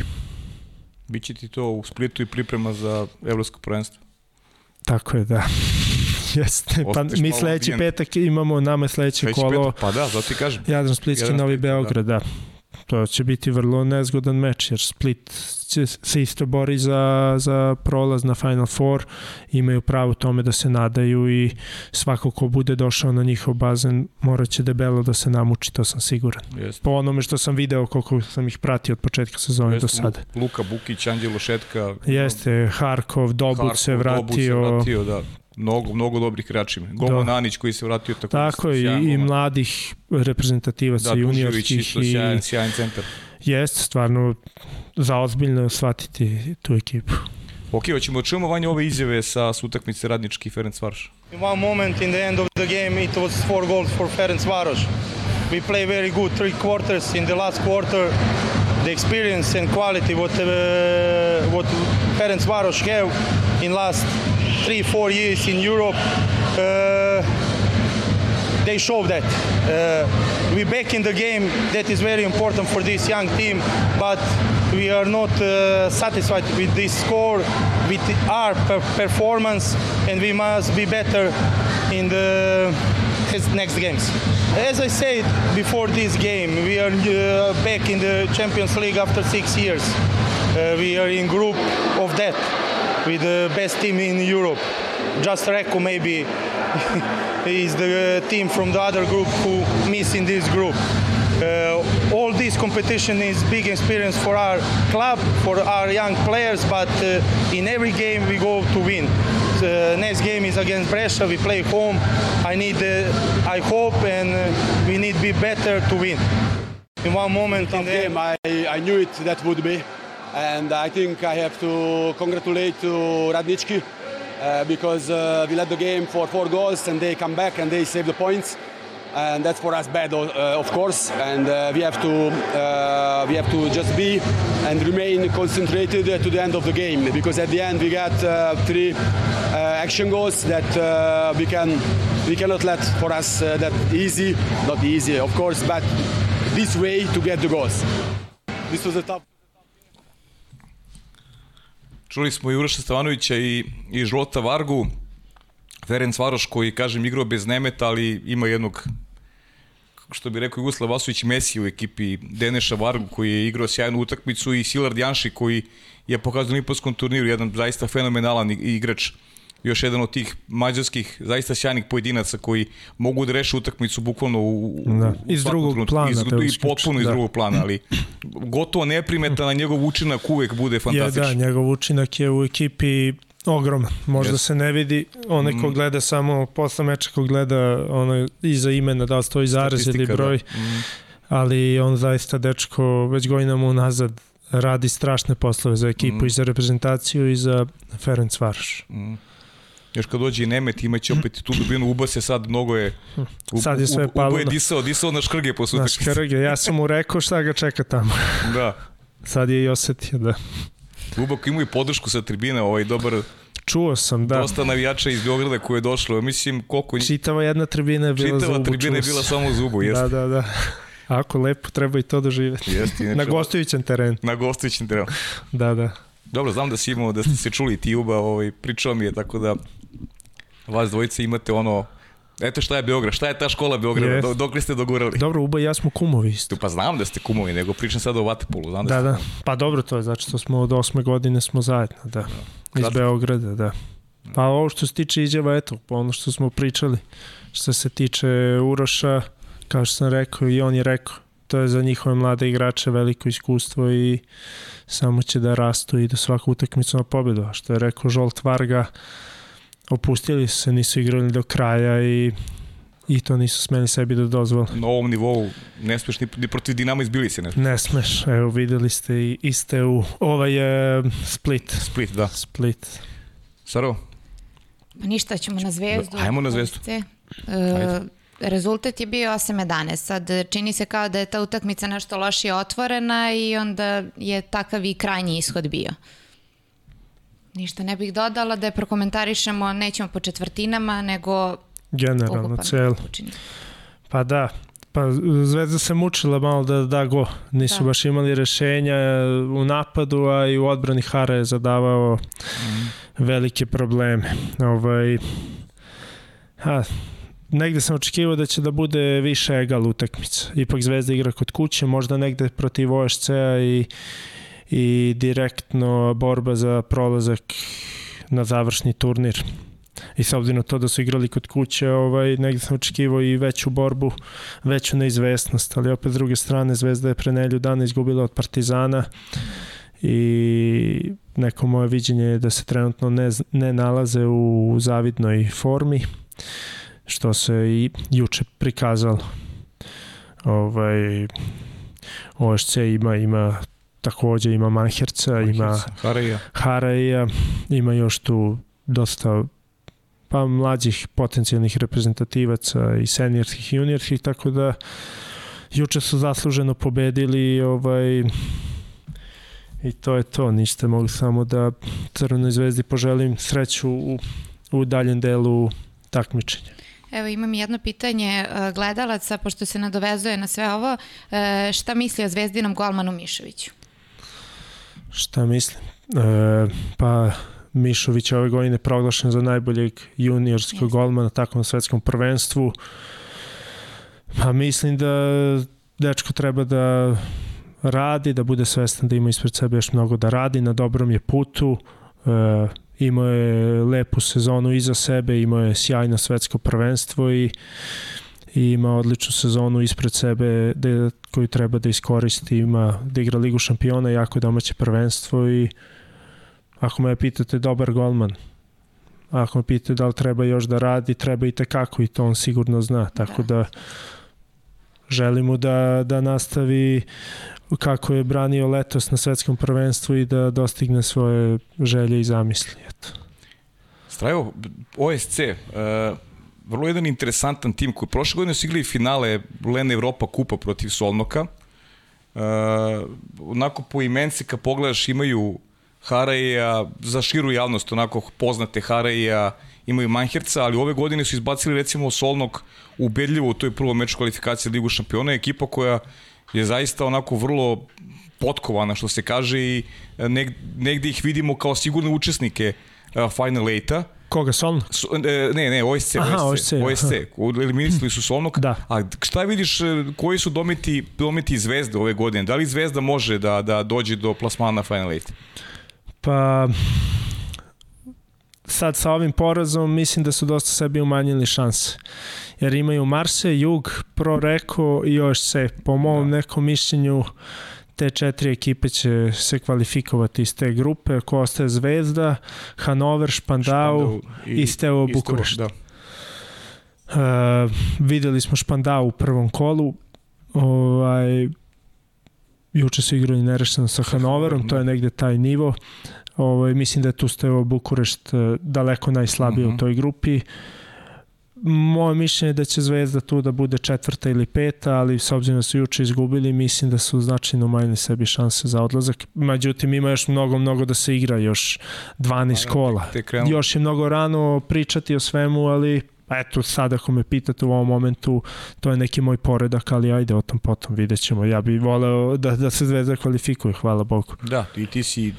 Biće ti to u Splitu i priprema za evropsko prvenstvo? Tako je, da. Jeste, pa mi sledeći petak imamo nama sledeće sledeći kolo. Petak, pa da, zato ti kažem. Jadran Splitski, Novi Beograd, da. da to će biti vrlo nezgodan meč, jer Split će se isto bori za, za prolaz na Final Four, imaju pravo tome da se nadaju i svako ko bude došao na njihov bazen morat će debelo da se namuči, to sam siguran. Jest. Po onome što sam video koliko sam ih pratio od početka sezone Jest, do sada. Luka Bukić, Anđelo Šetka. Jeste, Harkov, Dobut Harkov, se vratio. Dobut se vratio, da mnogo, mnogo dobrih igrača ima. Gomo da. Nanić koji se vratio tako. Tako i, i mladih reprezentativaca da, juniorskih. Isto, i sjajan, sjajan centar. Jeste, stvarno zaozbiljno shvatiti tu ekipu. Ok, hoćemo da čujemo vanje ove izjave sa utakmice Radnički Ferenc Varoš. In one moment in the end of the game it was four goals for Ferenc Varoš. We play very good three quarters. In the last quarter the experience and quality what uh, what Ferenc Varoš have in last three, four years in Europe, uh, they show that. Uh, we back in the game. That is very important for this young team, but we are not uh, satisfied with this score, with our performance, and we must be better in the next games. As I said before this game, we are uh, back in the Champions League after six years. Uh, we are in group of that with the best team in Europe. Just Reko maybe is the team from the other group who miss in this group. uh, all this competition is big experience for our club, for our young players, but uh, in every game we go to win. The next game is against Brescia. We play home. I need, uh, I hope, and uh, we need to be better to win. In one moment in the game, I, I knew it that would be, and I think I have to congratulate to Radnički uh, because uh, we led the game for four goals and they come back and they save the points and that's for us bad, uh, of course. And uh, we have to uh, we have to just be and remain concentrated to the end of the game because at the end we got uh, three action goals that we can we cannot let for us that easy, not easy, of course, but this way to get the goals. This was a tough. Čuli smo i Uroša Stevanovića i, i Žlota Vargu, Ferenc Varoš koji, kažem, igrao bez nemeta, ali ima jednog što bi rekao Jugoslav Vasović Messi u ekipi Deneša Vargu koji je igrao sjajnu utakmicu i Silard Janši koji je pokazao na olimpijskom turniru jedan zaista fenomenalan igrač još jedan od tih mađarskih zaista sjajnih pojedinaca koji mogu da reše utakmicu bukvalno u, da. iz drugog trenutku. plana iz, i potpuno da. iz drugog plana ali gotovo neprimetan na njegov učinak uvek bude fantastičan. Ja, da, njegov učinak je u ekipi ogroman. Možda yes. se ne vidi onaj ko mm. gleda samo posle meča ko gleda ono iza imena da li stoji zarez ili da. broj. Da. Mm. Ali on zaista dečko već godinama unazad radi strašne poslove za ekipu mm. i za reprezentaciju i za Ferenc Varoš. Mm. Još kad dođe i Nemet imaće opet tu dubinu, Uba se sad mnogo je... U, sad je sve palo. Uba je disao, disao na škrge po Na škrge, ja sam mu rekao šta ga čeka tamo. da. Sad je i osetio, da. Ubak ima i podršku sa tribine, ovaj dobar Čuo sam, da. Dosta navijača iz Beograda koje je došlo. Mislim, koliko... Čitava jedna tribina je bila Čitava za Čitava tribina je bila samo za ubu, jeste. Da, da, da. Ako lepo, treba i to doživjeti. Jeste, inače, na gostujućem terenu. Na gostujućem terenu. da, da. Dobro, znam da si imao, da ste se čuli ti Uba, ovaj, pričao mi je, tako da vas dvojice imate ono Eto šta je Beograd, šta je ta škola Beograda, yes. dok li ste dogurali? Dobro, Uba i ja smo kumovi isto. Pa znam da ste kumovi, nego pričam sada o Vatepolu, znam da, da, da. Pa dobro, to je znači što smo od osme godine smo zajedno, da. Iz Kratko. Beograda, da. Pa ovo što se tiče izjava, eto, ono što smo pričali, što se tiče Uroša, kao što sam rekao i on je rekao, to je za njihove mlade igrače veliko iskustvo i samo će da rastu i da svaku utakmicu na pobedu. A što je rekao Žolt Varga, opustili se, nisu igrali do kraja i i to nisu smeli sebi da dozvole. Na ovom nivou ne smeš ni, ni protiv Dinama izbili se. Ne smeš. ne smeš, evo videli ste i iste u ovaj je Split. Split, da. Split. Saro? Pa ništa, ćemo na zvezdu. Ajmo na zvezdu. Uh, rezultat je bio 8-11. Sad čini se kao da je ta utakmica nešto lošije otvorena i onda je takav i krajnji ishod bio. Ništa ne bih dodala da je prokomentarišemo, nećemo po četvrtinama, nego generalno cel. Pa da, pa Zvezda se mučila malo da da go. Nisu da. baš imali rešenja u napadu, a i u odbrani Hara je zadavao mm. velike probleme. Ovaj, ha, negde sam očekivao da će da bude više egal utakmica. Ipak Zvezda igra kod kuće, možda negde protiv OSC-a i i direktno borba za prolazak na završni turnir. I s obzirom to da su igrali kod kuće, ovaj, negde sam očekivao i veću borbu, veću neizvesnost, ali opet s druge strane Zvezda je pre nelju dana izgubila od Partizana i neko moje viđenje je da se trenutno ne, ne nalaze u zavidnoj formi, što se i juče prikazalo. Ovaj, OSC ima, ima takođe ima Manherca, ima Haraja. Haraja, ima još tu dosta pa mlađih potencijalnih reprezentativaca i seniorskih i juniorskih, tako da juče su zasluženo pobedili ovaj i to je to, ništa mogu samo da Crvenoj zvezdi poželim sreću u, u daljem delu takmičenja. Evo imam jedno pitanje e, gledalaca, pošto se nadovezuje na sve ovo, e, šta misli o zvezdinom golmanu Mišoviću? Šta mislim? E, pa Mišović ove godine proglašen za najboljeg juniorskog golmana tako na svetskom prvenstvu. Pa mislim da dečko treba da radi, da bude svestan da ima ispred sebe još mnogo da radi, na dobrom je putu, e, imao je lepu sezonu iza sebe, imao je sjajno svetsko prvenstvo i i ima odličnu sezonu ispred sebe da, koju treba da iskoristi, ima da igra Ligu šampiona, jako domaće prvenstvo i ako me pitate dobar golman, ako me pitate da li treba još da radi, treba i tekako i to on sigurno zna, tako da, da želimo da, da nastavi kako je branio letos na svetskom prvenstvu i da dostigne svoje želje i zamisli. Eto. Strajo, OSC, uh, vrlo jedan interesantan tim koji prošle godine su igrali finale Lene Evropa kupa protiv Solnoka. Uh, onako po imence kad pogledaš imaju Haraja, za širu javnost onako poznate Haraja, imaju Manherca, ali ove godine su izbacili recimo Solnok ubedljivo u toj prvom meču kvalifikacije Ligu šampiona, ekipa koja je zaista onako vrlo potkovana što se kaže i neg, negde ih vidimo kao sigurne učesnike uh, Final 8-a Koga, Solnog? So, e, ne, ne, OSC, aha, OSC, OSC, eliminisali su Solnog. Da. A šta vidiš, e, koji su dometi, dometi Zvezde ove godine? Da li Zvezda može da, da dođe do plasmana na Final 8? Pa, sad sa ovim porazom mislim da su dosta sebi umanjili šanse. Jer imaju Marse, Jug, Pro Reko i OSC. Po mom da. nekom mišljenju te četiri ekipe će se kvalifikovati iz te grupe, ko ostaje Zvezda, Hanover, Špandau, Špandau i, i Steaua Bukurešt. Da. Uh, videli smo Špandau u prvom kolu, ovaj, juče su igrali nerešeno sa Hanoverom, to je negde taj nivo. Ovaj, mislim da je tu Steaua Bukurešt uh, daleko najslabiji uh -huh. u mhm. toj grupi. Uh, Moje mišljenje je da će Zvezda tu da bude četvrta ili peta, ali s obzirom da su juče izgubili, mislim da su značajno manje sebi šanse za odlazak. Međutim, ima još mnogo, mnogo da se igra, još 12 pa, kola. Te, te još je mnogo rano pričati o svemu, ali eto, sad ako me pitate u ovom momentu, to je neki moj poredak, ali ajde, o tom potom vidjet ćemo. Ja bih voleo da, da se Zvezda kvalifikuje, hvala Bogu. Da, i ti si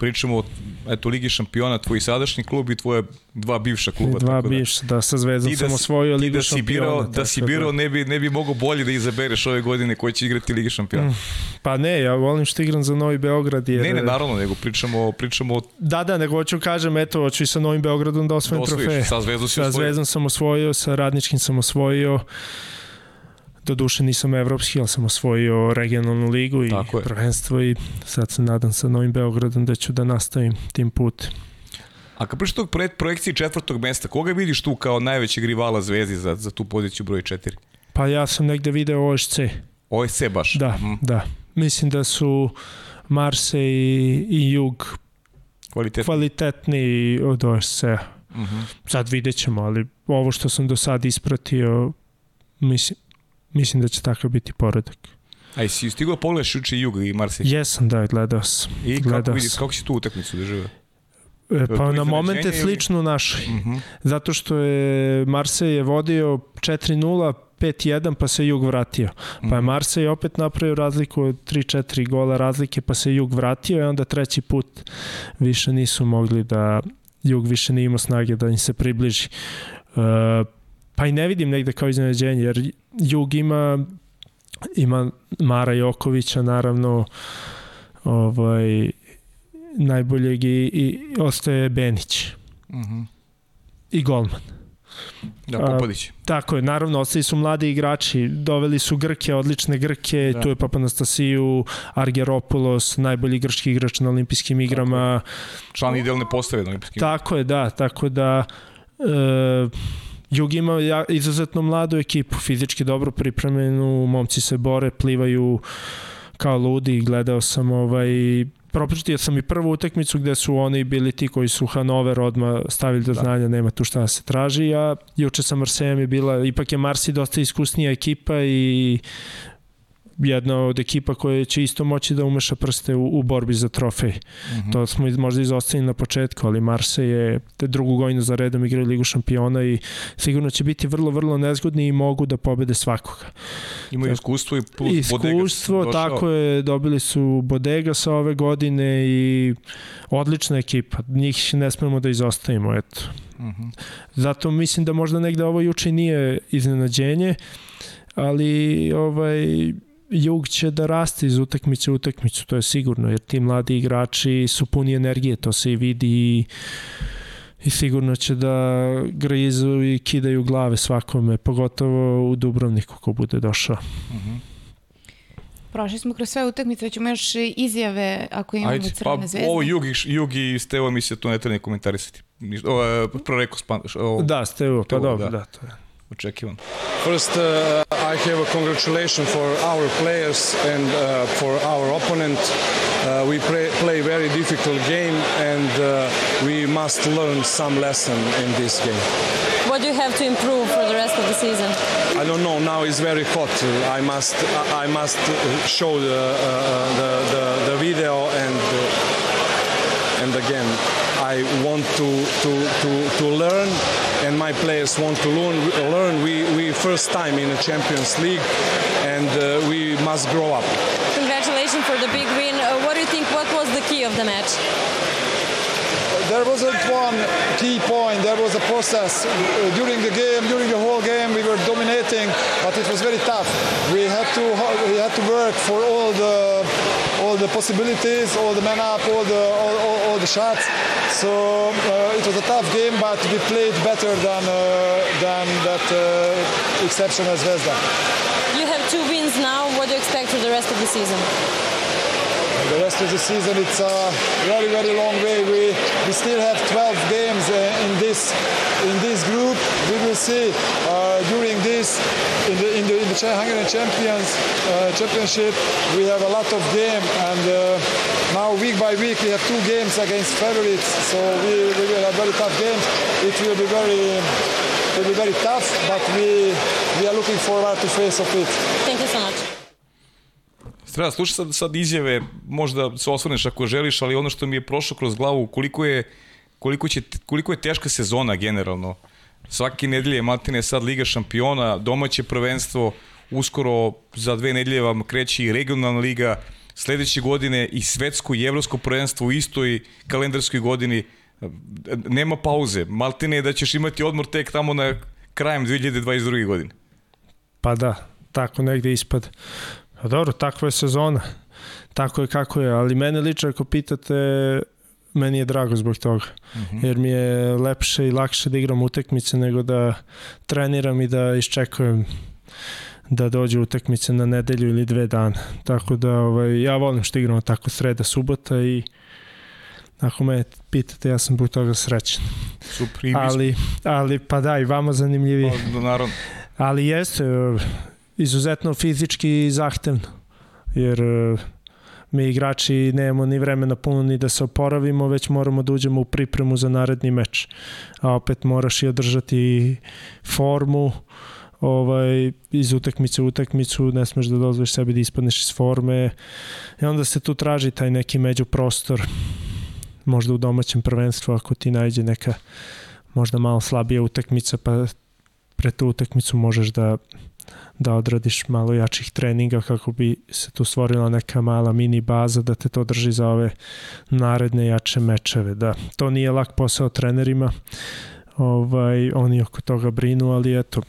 pričamo o eto, Ligi šampiona, tvoj sadašnji klub i tvoje dva bivša kluba. Dva tako da. bivša, da, sa Zvezdom da sam osvojio Ligu da si birao, Da si birao, da. ne bi, ne bi mogo bolje da izabereš ove godine koji će igrati Ligi šampiona. Mm, pa ne, ja volim što igram za Novi Beograd. Jer... Ne, ne, naravno, nego pričamo, pričamo... Da, da, nego hoću kažem, eto, hoću i sa Novim Beogradom da osvojim da trofeje. Sa Zvezdom si Sa Zvezdom sam osvojio, sa Radničkim sam osvojio. Do duše nisam evropski, ali sam osvojio regionalnu ligu i prvenstvo i sad se nadam sa Novim Beogradom da ću da nastavim tim put. A kad prišli tog projekciji četvrtog mesta, koga vidiš tu kao najvećeg rivala Zvezdi za, za tu poziciju broj 4? Pa ja sam negde video OSC. OSC baš? Da, mm. da. Mislim da su Marse i, i Jug kvalitetni, kvalitetni od OSC-a. Mm -hmm. Sad vidjet ćemo, ali ovo što sam do sad ispratio, mislim, Mislim da će takav biti poredak. A i si stigao da pogledaš juče Jug i Marsi? Jesam, da, gledao sam. I gledao kako, vidiš, kako si tu utakmicu doživao? E, pa na momente slično našoj. Uh mhm. -huh. Zato što je Marsej je vodio 4-0, 5-1 pa se Jug vratio. Pa je mhm. Marsej opet napravio razliku od 3-4 gola razlike pa se Jug vratio i onda treći put više nisu mogli da Jug više nije imao snage da im se približi. Uh, pa i ne vidim negde kao iznenađenje, jer Jug ima ima Mara Jokovića naravno ovaj najboljeg i, i ostaje Benić mhm. -huh. i Golman Da, Popadić. tako je, naravno, ostali su mladi igrači, doveli su Grke, odlične Grke, da. tu je Papanastasiju, Argeropoulos, najbolji grčki igrač na olimpijskim igrama. Član idealne postave na olimpijskim Tako je, da, tako da e, Jug ima izuzetno mladu ekipu, fizički dobro pripremljenu, momci se bore, plivaju kao ludi, gledao sam ovaj propričio sam i prvu utakmicu gde su oni bili ti koji su Hanover odma stavili do da. znanja, nema tu šta da se traži, a juče sa Marsejem je bila, ipak je Marsi dosta iskusnija ekipa i jedna od ekipa koja će isto moći da umeša prste u, u borbi za trofej. Mm -hmm. To smo možda izostavili na početku, ali Marse je te drugu godinu za redom igraju Ligu šampiona i sigurno će biti vrlo, vrlo nezgodni i mogu da pobede svakoga. Imaju iskustvo i plus Iskustvo, Bodega tako je, dobili su Bodega sa ove godine i odlična ekipa. Njih ne smemo da izostavimo, eto. Mm -hmm. Zato mislim da možda negde ovo juče nije iznenađenje, ali ovaj Jug će da raste iz utakmice u utakmicu, to je sigurno, jer ti mladi igrači su puni energije, to se i vidi i i sigurno će da grizu i kidaju glave svakome, pogotovo u Dubrovniku ko bude došao. Uh mhm. -huh. Prošli smo kroz sve utakmice, već imamo još izjave ako imamo Ajde, crvene pa, zvezde. Ovo Jugi, Jugi i Stevo mi se to ne treba ne komentarisati. Ovo, prvo rekao Spanš. Da, Stevo, pa dobro, da. da, to je očekivan. First, uh, I have a congratulation for our players and uh, for our opponent. Uh, we play, play very difficult game and uh, we must learn some lesson in this game. What do you have to improve for the rest of the season? I don't know. Now it's very hot. I must I must show the uh, the, the, the video and and again I want to to to, to learn and my players want to learn. learn. We, we first time in the Champions League, and uh, we must grow up. Congratulations for the big win. Uh, what do you think? What was the key of the match? there wasn't one key point. There was a process uh, during the game. During the whole game, we were dominating, but it was very tough. We had to we had to work for all the all the possibilities, all the man up, all the all, all, all the shots. So uh, it was a tough game, but we played better than uh, than that uh, exceptional Zvezda. You have two wins now. What do you expect for the rest of the season? the rest of the season it's a very very long way we we still have 12 games uh, in this in this group we will see uh, during this in the in the, in the Hungarian champions uh, championship we have a lot of game and uh, now week by week we have two games against favorites. So we, we will have very tough games. It will be very will be very tough but we we are looking forward to face of it. Thank you so much. Treba slušati sad, sad izjave, možda se osvrneš ako želiš, ali ono što mi je prošlo kroz glavu, koliko je, koliko će, koliko je teška sezona generalno. Svaki nedelje Matine sad Liga šampiona, domaće prvenstvo, uskoro za dve nedelje vam kreće i regionalna liga, sledeće godine i svetsko i evropsko prvenstvo u istoj kalendarskoj godini. Nema pauze. Maltene je da ćeš imati odmor tek tamo na krajem 2022. godine. Pa da, tako negde ispad. Pa dobro, takva je sezona. Tako je kako je, ali mene lično ako pitate, meni je drago zbog toga. Mhm. -huh. Jer mi je lepše i lakše da igram utekmice nego da treniram i da iščekujem da dođe utakmice na nedelju ili dve dana. Tako da ovaj, ja volim što igramo tako sreda, subota i ako me pitate, ja sam zbog toga srećan. Super, ali, ali pa da, i vama zanimljivi. Pa, naravno. Ali jeste, izuzetno fizički zahtevno, jer mi igrači nemamo ni vremena puno ni da se oporavimo, već moramo da uđemo u pripremu za naredni meč. A opet moraš i održati formu, ovaj, iz utakmice u utakmicu, ne smeš da dozvoliš sebi da ispadneš iz forme i onda se tu traži taj neki međuprostor možda u domaćem prvenstvu ako ti najde neka možda malo slabija utakmica pa pre tu utakmicu možeš da da odradiš malo jačih treninga kako bi se tu stvorila neka mala mini baza da te to drži za ove naredne jače mečeve. Da, to nije lak posao trenerima, ovaj, oni oko toga brinu, ali eto,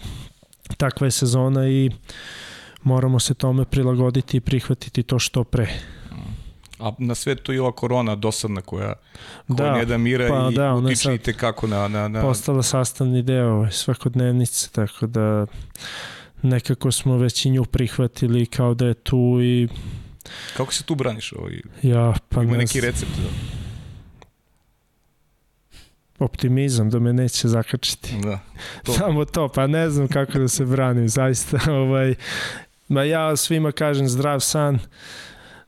takva je sezona i moramo se tome prilagoditi i prihvatiti to što pre. A na sve to i ova korona dosadna koja, koja da, ne da mira pa, i da, utiče kako na, na, na... Postala sastavni deo svakodnevnice, tako da nekako smo već i nju prihvatili kao da je tu i... Kako se tu braniš? Ovaj? Ja, pa Ima ne neki recept? Da? optimizam da me neće zakačiti. Da. To. Samo to, pa ne znam kako da se branim, zaista. Ovaj, ma ja svima kažem zdrav san,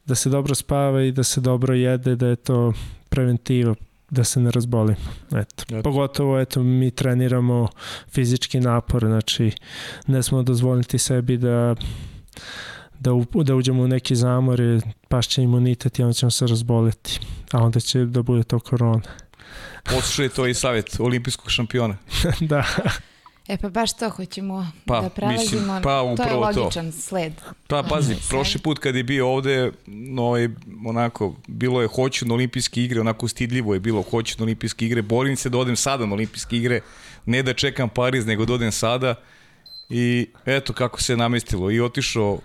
da se dobro spava i da se dobro jede, da je to preventiva da se ne razbolim. Eto. Eto. Pogotovo eto mi treniramo fizički napor, znači ne smo dozvoliti sebi da da, u, da uđemo u neki zamor i pašće imunitet i onda ćemo se razboliti. A onda će da bude to korona. Poslušaj to i savjet olimpijskog šampiona. da. E pa baš to hoćemo pa, da prelazimo. Mislim, pa, to je logičan to. sled. Pa pazi, prošli put kad je bio ovde, no, ovaj, onako, bilo je hoću na olimpijske igre, onako stidljivo je bilo hoću na olimpijske igre, borim se da odem sada na olimpijske igre, ne da čekam Pariz, nego da odem sada. I eto kako se namestilo. I otišao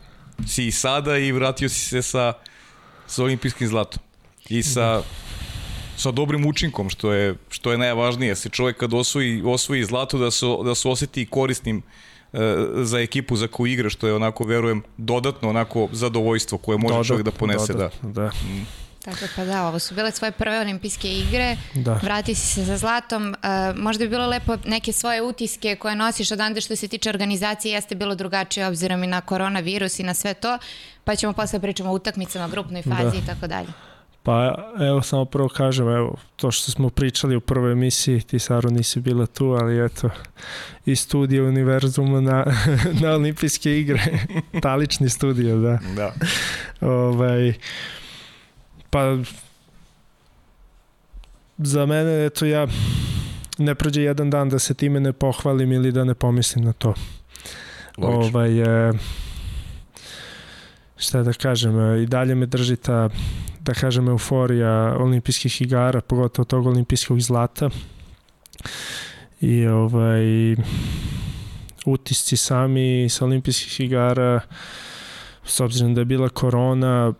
si i sada i vratio si se sa, sa olimpijskim zlatom. I sa sa dobrim učinkom, što je, što je najvažnije. Se čovjek kad osvoji, osvoji zlato da se, da se osjeti korisnim e, za ekipu za koju igra, što je onako, verujem, dodatno onako zadovoljstvo koje može dodatno, čovjek da ponese. Da. Dodatno, da. da. Mm. Tako pa da, ovo su bile svoje prve olimpijske igre, da. vrati si se za zlatom, uh, možda bi bilo lepo neke svoje utiske koje nosiš odande što se tiče organizacije, jeste bilo drugačije obzirom i na koronavirus i na sve to, pa ćemo posle pričamo o utakmicama, grupnoj fazi da. i tako dalje. Pa evo samo prvo kažem, evo to što smo pričali u prvoj emisiji, ti Saro nisi bila tu, ali eto i studio univerzuma na, na olimpijske igre, talični studio, da. Da. ovaj, pa za mene, eto ja ne prođe jedan dan da se time ne pohvalim ili da ne pomislim na to. Logično. Ovaj, e, šta da kažem, e, i dalje me drži ta da kažem, euforija olimpijskih igara, pogotovo tog olimpijskog zlata. I ovaj, utisci sami sa olimpijskih igara, s obzirom da je bila korona,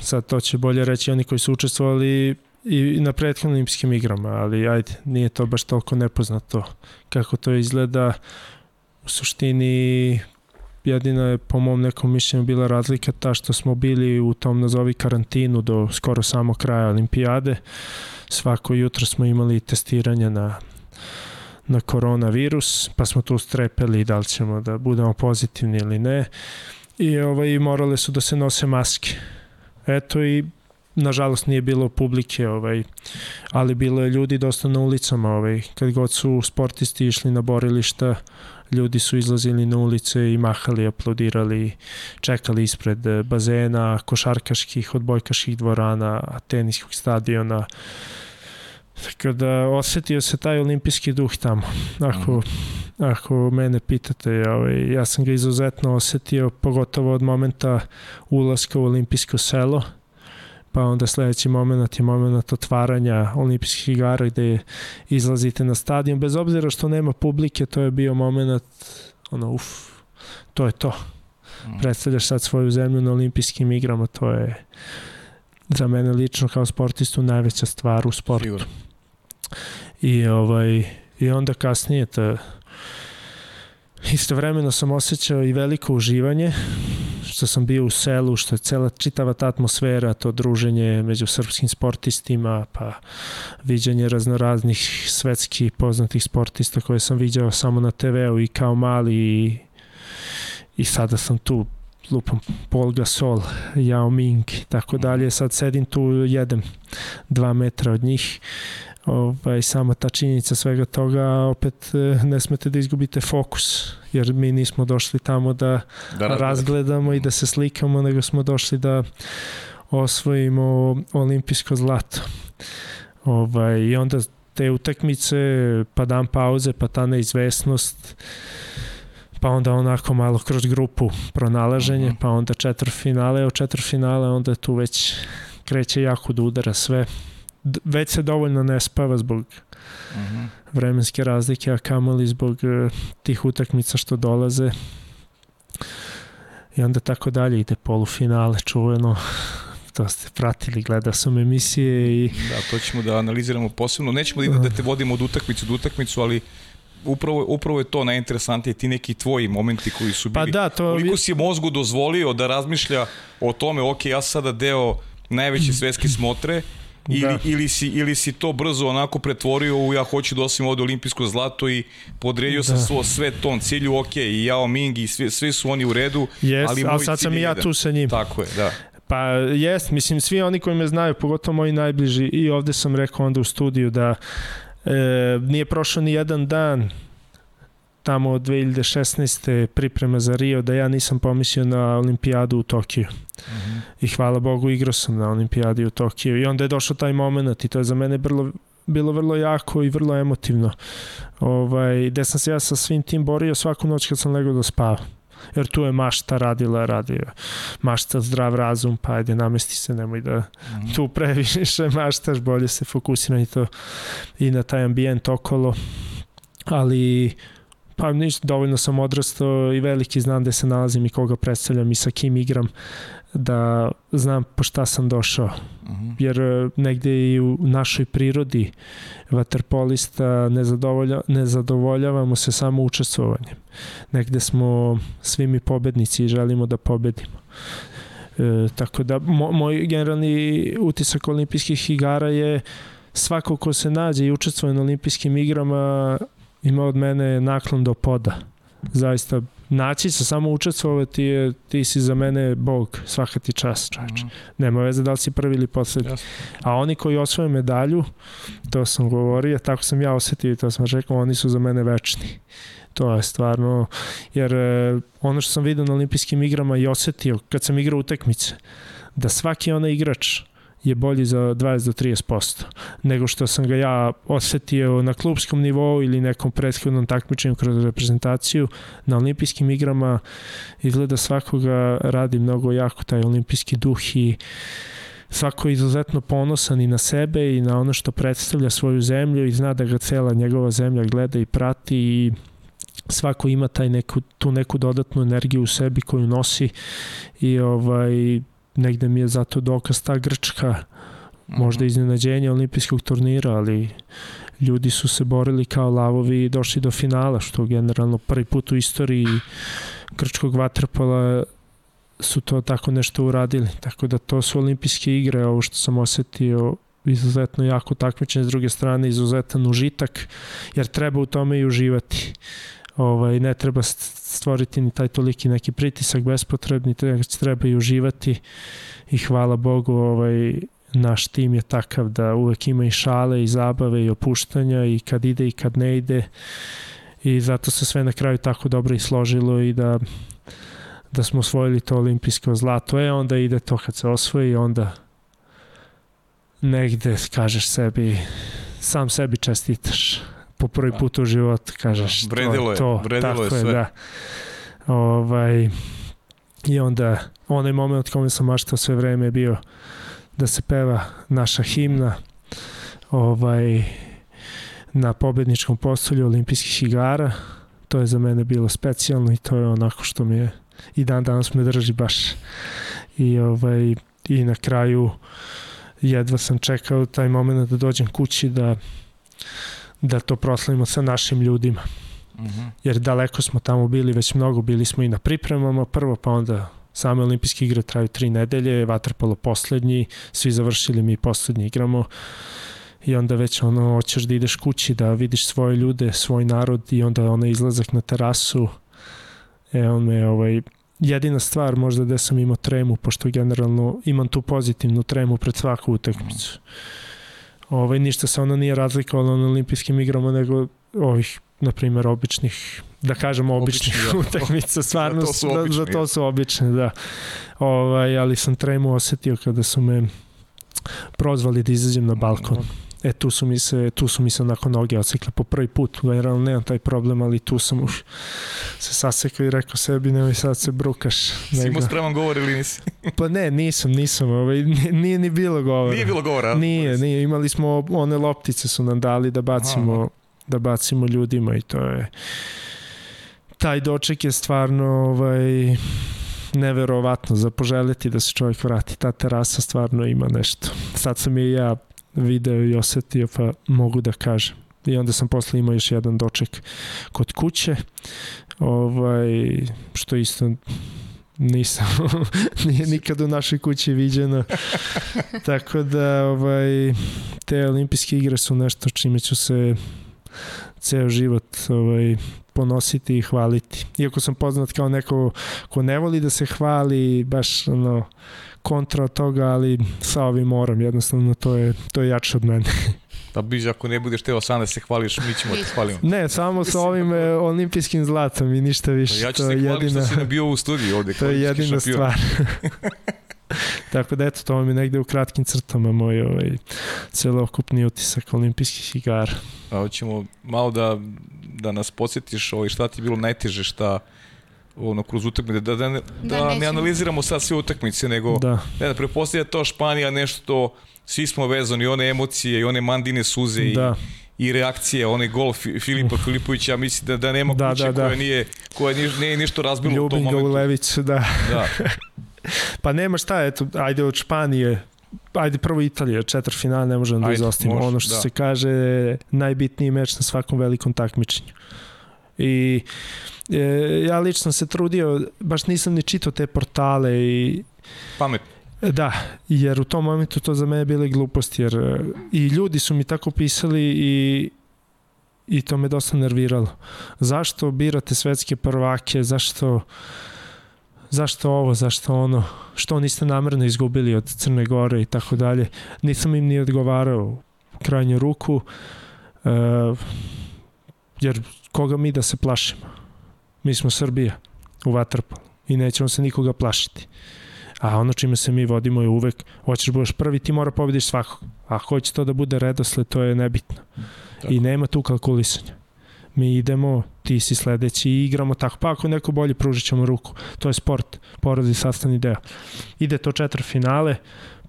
sad to će bolje reći oni koji su učestvovali i na prethodnim olimpijskim igrama, ali ajde, nije to baš toliko nepoznato kako to izgleda. U suštini jedina je po mom nekom mišljenju bila razlika ta što smo bili u tom nazovi karantinu do skoro samo kraja olimpijade. Svako jutro smo imali testiranje na na koronavirus, pa smo tu strepeli da li ćemo da budemo pozitivni ili ne. I ovaj, morale su da se nose maske. Eto i nažalost nije bilo publike, ovaj, ali bilo je ljudi dosta na ulicama, ovaj, kad god su sportisti išli na borilišta, ljudi su izlazili na ulice i mahali, aplaudirali, čekali ispred eh, bazena, košarkaških, odbojkaških dvorana, teniskog stadiona. Tako da osetio se taj olimpijski duh tamo. Ako, mm. ako mene pitate, ovaj, ja sam ga izuzetno osetio, pogotovo od momenta ulaska u olimpijsko selo pa onda sledeći moment je moment otvaranja olimpijskih igara gde izlazite na stadion, bez obzira što nema publike, to je bio moment ono, uf, to je to. Mm. Predstavljaš sad svoju zemlju na olimpijskim igrama, to je za mene lično kao sportistu najveća stvar u sportu. Sigur. I, ovaj, I onda kasnije ta, istovremeno sam osjećao i veliko uživanje što sam bio u selu, što je cela čitava ta atmosfera, to druženje među srpskim sportistima, pa viđanje raznoraznih svetskih poznatih sportista koje sam viđao samo na TV-u i kao mali i, i sada sam tu lupam Paul Gasol, Yao Ming tako dalje, sad sedim tu jedem dva metra od njih ovaj, sama ta činjenica svega toga opet e, ne smete da izgubite fokus jer mi nismo došli tamo da, da razgledamo i da se slikamo nego smo došli da osvojimo olimpijsko zlato ovaj, i onda te utakmice pa dan pauze pa ta neizvesnost pa onda onako malo kroz grupu pronalaženje, uh mhm. -huh. pa onda četvrfinale, od četvrfinale onda tu već kreće jako da udara sve već se dovoljno ne spava zbog uh mhm. -huh. vremenske razlike, a kamali zbog uh, tih utakmica što dolaze. I onda tako dalje ide polufinale čuveno to ste pratili, gledao sam emisije i... Da, to ćemo da analiziramo posebno. Nećemo da, da te vodimo od utakmicu do utakmicu, ali upravo, upravo je to najinteresantnije, ti neki tvoji momenti koji su pa bili. Pa da, to... Koliko si mozgu dozvolio da razmišlja o tome, ok, ja sada deo najveće svetske smotre, ili, da. ili, si, ili si to brzo onako pretvorio u ja hoću da osim ovde olimpijsko zlato i podredio da. sam svo, sve tom cilju, ok, i Yao Ming i svi, svi su oni u redu, yes, ali, ali sad sam i ja tu sa njim. Tako je, da. Pa jest, mislim, svi oni koji me znaju, pogotovo moji najbliži, i ovde sam rekao onda u studiju da e, nije prošao ni jedan dan tamo od 2016. priprema za Rio da ja nisam pomislio na olimpijadu u Tokiju. Mhm. -huh. I hvala Bogu igrao sam na olimpijadi u Tokiju i onda je došao taj moment i to je za mene vrlo, bilo vrlo jako i vrlo emotivno. Ovaj, gde sam se ja sa svim tim borio svaku noć kad sam legao da spava jer tu je mašta radila, radio mašta zdrav razum, pa ajde namesti se, nemoj da mm. tu previše maštaš, bolje se fokusira i to i na taj ambijent okolo, ali Pa ništa, dovoljno sam odrastao i veliki znam gde se nalazim i koga predstavljam i sa kim igram da znam po šta sam došao. Uh mhm. -huh. Jer e, negde i u našoj prirodi vaterpolista ne, zadovolja, ne zadovoljavamo se samo učestvovanjem. Negde smo svi mi pobednici i želimo da pobedimo. E, tako da mo, moj generalni utisak olimpijskih igara je svako ko se nađe i učestvuje na olimpijskim igrama ima od mene naklon do poda. Zaista naći se, samo učestvovati je, ti si za mene bog, svaka ti čast. Mm. Nema veze da li si prvi ili poslednji. Yes. A oni koji osvoje medalju, to sam govorio, tako sam ja osetio i to sam rekao, oni su za mene večni. To je stvarno, jer e, ono što sam vidio na olimpijskim igrama i osetio kad sam igrao utekmice, da svaki onaj igrač je bolji za 20 do 30% nego što sam ga ja osetio na klubskom nivou ili nekom prethodnom takmičenju kroz reprezentaciju. Na olimpijskim igrama izgleda svakoga radi mnogo jako taj olimpijski duh i svako je izuzetno ponosan i na sebe i na ono što predstavlja svoju zemlju i zna da ga cela njegova zemlja gleda i prati i svako ima taj neku, tu neku dodatnu energiju u sebi koju nosi i ovaj negde mi je zato dokaz ta Grčka, možda mhm. iznenađenje olimpijskog turnira, ali ljudi su se borili kao lavovi i došli do finala, što generalno prvi put u istoriji grčkog vaterpola su to tako nešto uradili. Tako da to su olimpijske igre, ovo što sam osetio izuzetno jako takmičenje, s druge strane izuzetan užitak, jer treba u tome i uživati. Ovaj, ne treba stvoriti ni taj toliki neki pritisak bespotrebni, treba i uživati. I hvala Bogu ovaj, naš tim je takav da uvek ima i šale i zabave i opuštanja i kad ide i kad ne ide. I zato se sve na kraju tako dobro i složilo i da da smo osvojili to olimpijsko zlato. E, onda ide to kad se osvoji, onda negde kažeš sebi, sam sebi čestitaš po prvi put u životu, kažeš. Da, vredilo je, to, vredilo je sve. Je, da. Ovaj, I onda, onaj moment kome sam maštao sve vreme je bio da se peva naša himna ovaj, na pobedničkom postolju olimpijskih igara. To je za mene bilo specijalno i to je onako što mi je i dan danas me drži baš. I, ovaj, i na kraju jedva sam čekao taj moment da dođem kući da da to proslavimo sa našim ljudima. Mhm. -huh. Jer daleko smo tamo bili, već mnogo bili smo i na pripremama prvo, pa onda same olimpijske igre traju tri nedelje, vaterpolo poslednji, svi završili mi poslednji igramo i onda već ono, hoćeš da ideš kući, da vidiš svoje ljude, svoj narod i onda ono izlazak na terasu, e on me ovaj, jedina stvar možda gde sam imao tremu, pošto generalno imam tu pozitivnu tremu pred svaku utakmicu. -huh ovaj, ništa se ono nije razlikovalo na olimpijskim igrama nego ovih na primjer običnih da kažemo običnih Obični, da. utakmica. Stvarno za to su obični, za to su obične da. Ovaj ali sam tremu osetio kada su me prozvali da izađem na balkon E, tu su mi se, tu su mi se nakon noge ocikle po prvi put. Generalno nemam taj problem, ali tu sam už se sasekao i rekao sebi, nemoj sad se brukaš. Si imao spreman govor ili nisi? pa ne, nisam, nisam. Ovaj, nije ni bilo govora. Nije bilo govora? Nije, nije. Imali smo, one loptice su nam dali da bacimo, Aha. da bacimo ljudima i to je... Taj doček je stvarno ovaj, neverovatno za poželjeti da se čovjek vrati. Ta terasa stvarno ima nešto. Sad sam je ja video i osetio, pa mogu da kažem. I onda sam posle imao još jedan doček kod kuće, ovaj, što isto nisam nije nikad u našoj kući viđeno tako da ovaj te olimpijske igre su nešto čime ću se ceo život ovaj ponositi i hvaliti iako sam poznat kao neko ko ne voli da se hvali baš ono kontra toga, ali sa ovim moram, jednostavno to je, to je jače od mene. Da biš, ako ne budeš teo sam da se hvališ, mi ćemo te hvalimo. Ne, samo sa ovim e, olimpijskim zlatom i ništa više. Pa ja ću se hvalim što si bio u studiju ovde. To je jedina šampion. stvar. Tako da eto, to mi negde u kratkim crtama moj ovaj, celokupni utisak olimpijskih igara. A hoćemo malo da, da nas podsjetiš ovaj, šta ti je bilo najteže, šta ono kroz utakmice da da ne, da, da ne analiziramo sad sve utakmice nego da ne da prepostavlja to Španija nešto svi smo vezani one emocije i one mandine suze da. i reakcije, onaj gol Filipa Filipovića, mislim da, da nema da, kuće da, da. koja nije, koja nije, nije ništo razbilo Ljubim u tom momentu. Lević, da. da. pa nema šta, eto, ajde od Španije, ajde prvo Italija, četvr final ne možemo da izostavimo. Ono što da. se kaže najbitniji meč na svakom velikom takmičenju. I e, ja lično se trudio, baš nisam ni čitao te portale i Pamet. Da, jer u tom momentu to za mene bile gluposti, jer e, i ljudi su mi tako pisali i i to me dosta nerviralo. Zašto birate svetske prvake, zašto zašto ovo, zašto ono, što niste namerno izgubili od Crne Gore i tako dalje. Nisam im ni odgovarao u krajnju ruku, uh, jer koga mi da se plašimo? Mi smo Srbija u Vatrpolu i nećemo se nikoga plašiti. A ono čime se mi vodimo je uvek, hoćeš budeš prvi, ti mora pobediš svakog. A hoće to da bude redosled, to je nebitno. Tako. I nema tu kalkulisanja. Mi idemo, ti si sledeći i igramo tako. Pa ako neko bolje pružit ćemo ruku. To je sport, porodi sastavni deo. Ide to četiri finale,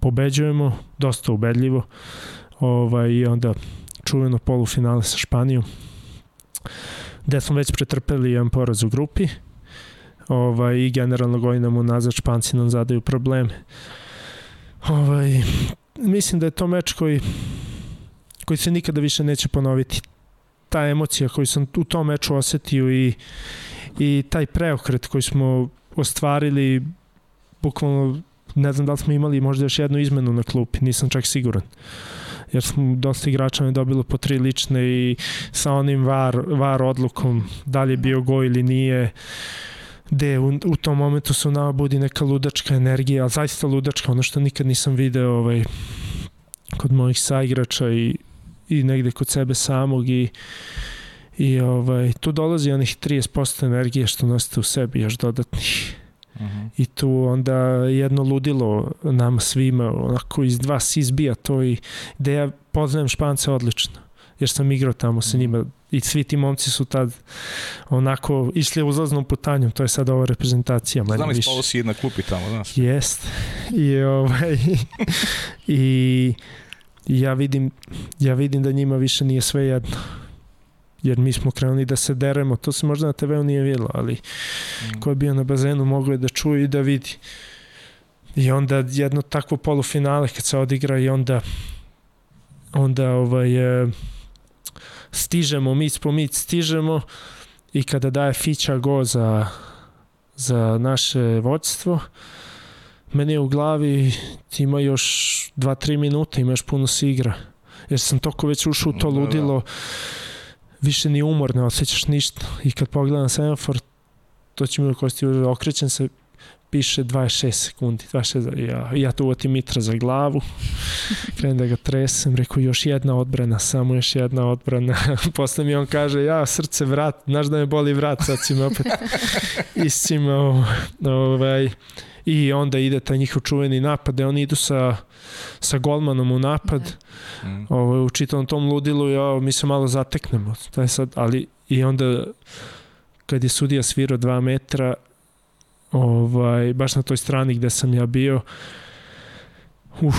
pobeđujemo, dosta ubedljivo. Ovaj, I onda čuveno polufinale sa Španijom gde smo već pretrpeli jedan poraz u grupi ovaj, i generalno godinama nazad Španci nam zadaju probleme. Ovaj, mislim da je to meč koji koji se nikada više neće ponoviti. Ta emocija koju sam u tom meču osetio i, i taj preokret koji smo ostvarili bukvalno ne znam da li smo imali možda još jednu izmenu na klupi, nisam čak siguran jer smo dosta igrača ne dobilo po tri lične i sa onim var, var odlukom da li je bio go ili nije gde u, u tom momentu su nama budi neka ludačka energija, ali zaista ludačka, ono što nikad nisam video ovaj, kod mojih saigrača i, i negde kod sebe samog i i ovaj, tu dolazi onih 30% energije što nosite u sebi još dodatnih -huh. I tu onda jedno ludilo nama svima, onako iz dva se izbija to i gde ja poznajem Špance odlično jer sam igrao tamo sa njima i svi ti momci su tad onako išli uzlaznom putanjom, to je sad ova reprezentacija. Znam li spalo si jedna klupi tamo, znaš? Jest. I, ovaj, i ja vidim, ja vidim da njima više nije sve jedno jer mi smo krenuli da se deremo, to se možda na TV-u nije videlo, ali mm. ko je bio na bazenu mogao je da čuje i da vidi. I onda jedno takvo polufinale kad se odigra i onda onda ovaj, e, stižemo, mic po mic stižemo i kada daje Fića go za, za naše vođstvo, meni je u glavi ima još 2-3 minuta, imaš puno si igra. Jer sam toko već ušao u to da, da. ludilo. Da više ni umor, ne osjećaš ništa. I kad pogledam semafor, to će mi u kosti, okrećem se, piše 26 sekundi, 26, ja, ja tu uvatim mitra za glavu, krenem da ga tresem, rekao još jedna odbrana, samo još jedna odbrana. Posle mi on kaže, ja srce vrat, znaš da me boli vrat, sad si me opet iscimao. Ovaj, i onda ide taj njihov čuveni napad, da oni idu sa, sa golmanom u napad, mm. ovaj, u čitavom tom ludilu, ja, mi se malo zateknemo, taj sad, ali i onda kad je sudija svirao 2 metra, ovaj, baš na toj strani gde sam ja bio, uf,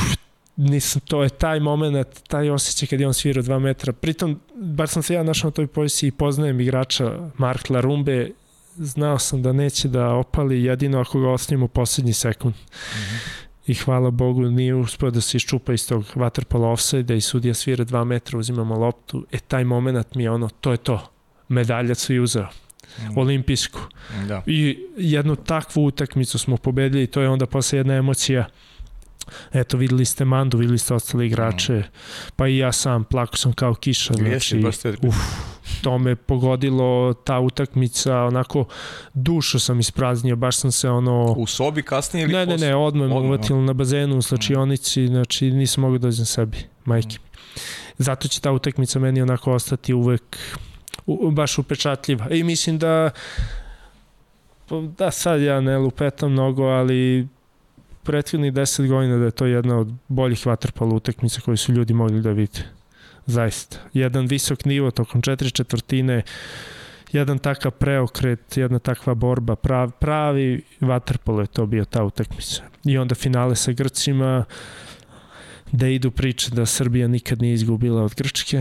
nisam, to je taj moment, taj osjećaj kad je on svirao 2 metra. Pritom, bar sam se ja našao na toj poziciji i poznajem igrača Mark Larumbe znao sam da neće da opali jedino ako ga ostavimo poslednji sekund. Mm -hmm. I hvala Bogu nije uspio da se iščupa iz tog vaterpola offside i sudija svira dva metra, uzimamo loptu. E, taj moment mi je ono, to je to. Medalja su i uzeo. Mm. Olimpijsku. Da. I jednu takvu utakmicu smo pobedili, to je onda posle jedna emocija Eto, videli ste Mandu, videli ste ostale igrače, mm. pa i ja sam, plako sam kao kiša. Znači, uf, to me pogodilo ta utakmica, onako dušo sam ispraznio, baš sam se ono... U sobi kasnije ili Ne, ne, ne, odmah me uvatilo na bazenu u slačionici, znači nisam mogao da dođem sebi, majke. Zato će ta utakmica meni onako ostati uvek u, baš upečatljiva. I mislim da da sad ja ne lupetam mnogo, ali prethodnih 10 godina da je to jedna od boljih vaterpola utakmica koje su ljudi mogli da vide. Zaista. Jedan visok nivo tokom četiri četvrtine, jedan takav preokret, jedna takva borba, prav, pravi vaterpolo je to bio ta utakmica. I onda finale sa Grcima, da idu priče da Srbija nikad nije izgubila od Grčke.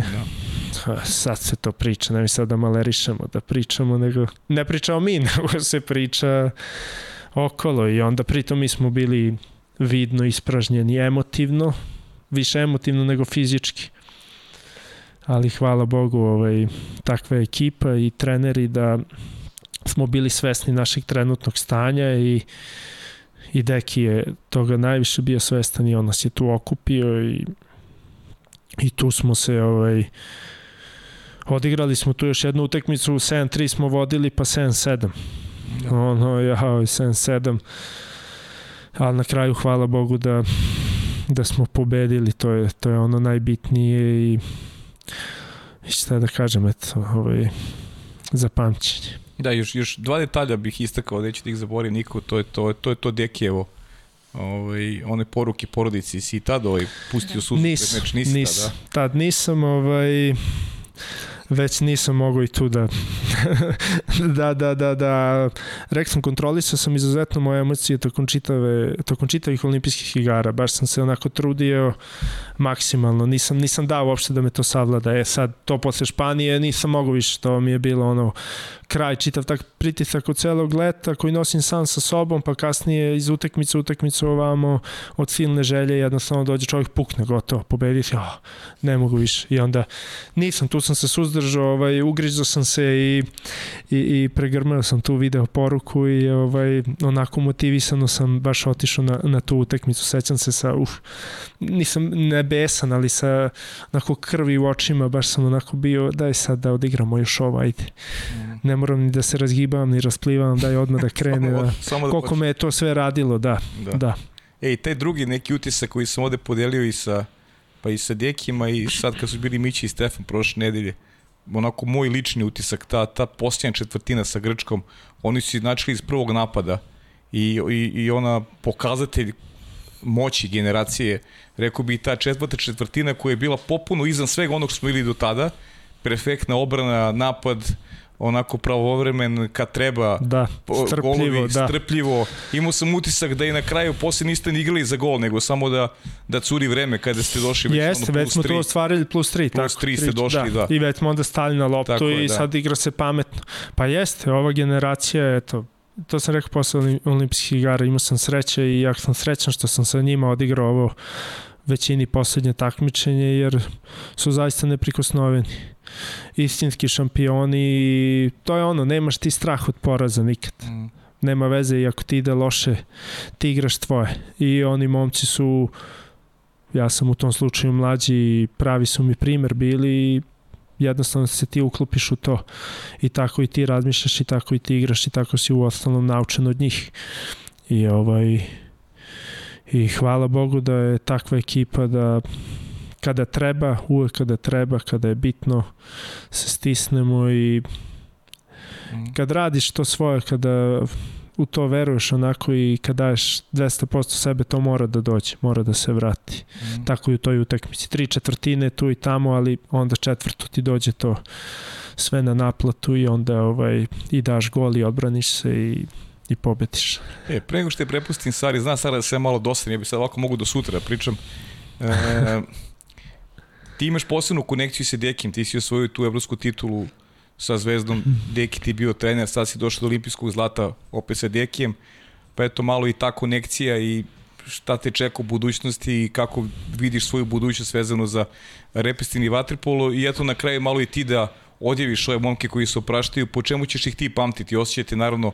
Da. Sad se to priča, ne mi sad da malerišemo, da pričamo, nego ne pričamo mi, nego se priča okolo i onda pritom mi smo bili vidno ispražnjeni emotivno, više emotivno nego fizički. Ali hvala Bogu, ovaj, takva ekipa i treneri da smo bili svesni našeg trenutnog stanja i i Deki je toga najviše bio svestan i on nas je tu okupio i, i tu smo se ovaj, odigrali smo tu još jednu utekmicu 7-3 smo vodili pa 7-7 da. ono ja 7-7 ali na kraju hvala Bogu da da smo pobedili to je, to je ono najbitnije i, i šta da kažem eto ovaj, za pamćenje. Da, još, još dva detalja bih istakao, neću da ih zaboravim niko, to je to, to, je to Dekijevo. Ovaj, one poruke porodici, si i tad ovaj, pustio suzu nis, meč, nisi nis, tada? Tad nisam, ovaj, već nisam mogao i tu da da, da, da, da rekao sam, kontrolisao sam izuzetno moje emocije tokom, čitave, tokom čitavih olimpijskih igara, baš sam se onako trudio maksimalno, nisam, nisam dao uopšte da me to savlada, e sad to posle Španije nisam mogao više, to mi je bilo ono kraj, čitav tak pritisak od celog leta koji nosim sam sa sobom, pa kasnije iz utekmice utekmice ovamo od silne želje jednostavno dođe čovjek pukne, gotovo, pobediti, oh, ne mogu više. I onda nisam, tu sam se suzdržao, ovaj, ugrižao sam se i, i, i pregrmao sam tu video poruku i ovaj, onako motivisano sam baš otišao na, na tu utekmicu, sećam se sa, uf, nisam nebesan, ali sa onako krvi u očima, baš sam onako bio, daj sad da odigramo još ovo, ajde. Mm. Ne moram ni da se razgibavam, ni rasplivam, daj odmah da krene. samo, da, samo da koliko počne. me je to sve radilo, da. Da. da. Ej, taj drugi neki utisak koji sam ovde podelio i sa pa i sa Dekima i sad kad su bili Mići i Stefan prošle nedelje, onako moj lični utisak, ta, ta posljednja četvrtina sa Grčkom, oni su značili iz prvog napada i, i, i ona pokazatelj moći generacije, rekao bi ta četvrta četvrtina koja je bila popuno izan svega onog što smo ili do tada, perfektna obrana, napad, onako pravovremen kad treba da, strpljivo, golovi, da. strpljivo. Imao sam utisak da i na kraju posle niste ni igrali za gol, nego samo da, da curi vreme kada ste došli već Jeste, već smo to ostvarili plus 3. Plus tako, 3 ste došli, da. da. I već smo onda stali na loptu tako i je, da. sad igra se pametno. Pa jeste, ova generacija, eto, to sam rekao posle olimpijskih igara, imao sam sreće i jak sam srećan što sam sa njima odigrao ovo većini poslednje takmičenje jer su zaista neprikosnoveni istinski šampioni i to je ono, nemaš ti strah od poraza nikad. Mm. Nema veze i ako ti ide loše, ti igraš tvoje. I oni momci su, ja sam u tom slučaju mlađi i pravi su mi primer bili i jednostavno se ti uklopiš u to i tako i ti razmišljaš i tako i ti igraš i tako si u ostalom naučen od njih i ovaj i hvala Bogu da je takva ekipa da kada treba, uvek kada treba, kada je bitno se stisnemo i mm. kad radiš to svoje, kada u to veruješ onako i kad daješ 200% sebe, to mora da dođe, mora da se vrati. Mm. Tako i u toj utakmici. Tri četvrtine tu i tamo, ali onda četvrto ti dođe to sve na naplatu i onda ovaj, i daš gol i odbraniš se i i pobetiš. E, pre nego što te prepustim Sari, zna Sara da se malo dosadam, ja bi sad ovako mogu do sutra da pričam. E, ti imaš posebnu konekciju sa Dekim, ti si osvojio tu evropsku titulu sa Zvezdom, Deki ti bio trener, sad si došao do olimpijskog zlata opet sa Dekijem, pa eto malo i ta konekcija i šta te čeka u budućnosti i kako vidiš svoju budućnost vezano za repestin i vaterpolo. I eto na kraju malo i ti da odjeviš ove momke koji se opraštaju, po čemu ćeš ih ti pamtiti, osjećate naravno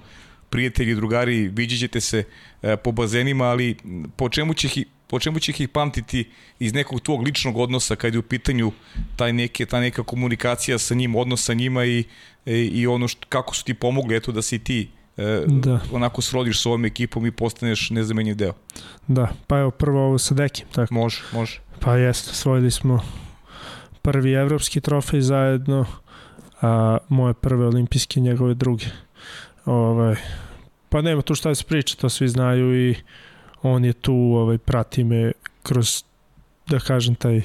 prijatelji, drugari, vidjet se e, po bazenima, ali po čemu će ih po čemu će ih pamtiti iz nekog tvog ličnog odnosa kad je u pitanju taj neke, ta neka komunikacija sa njim, odnos sa njima i, i, e, i ono što, kako su ti pomogli eto da si ti e, da. onako srodiš s ovom ekipom i postaneš nezamenjiv deo. Da, pa evo prvo ovo sa Dekim. Tako. Može, može. Pa jeste, svojili smo prvi evropski trofej zajedno, a moje prve olimpijske, njegove druge. Ovaj, pa nema tu šta da se priča, to svi znaju i on je tu, ovaj, prati me kroz, da kažem, taj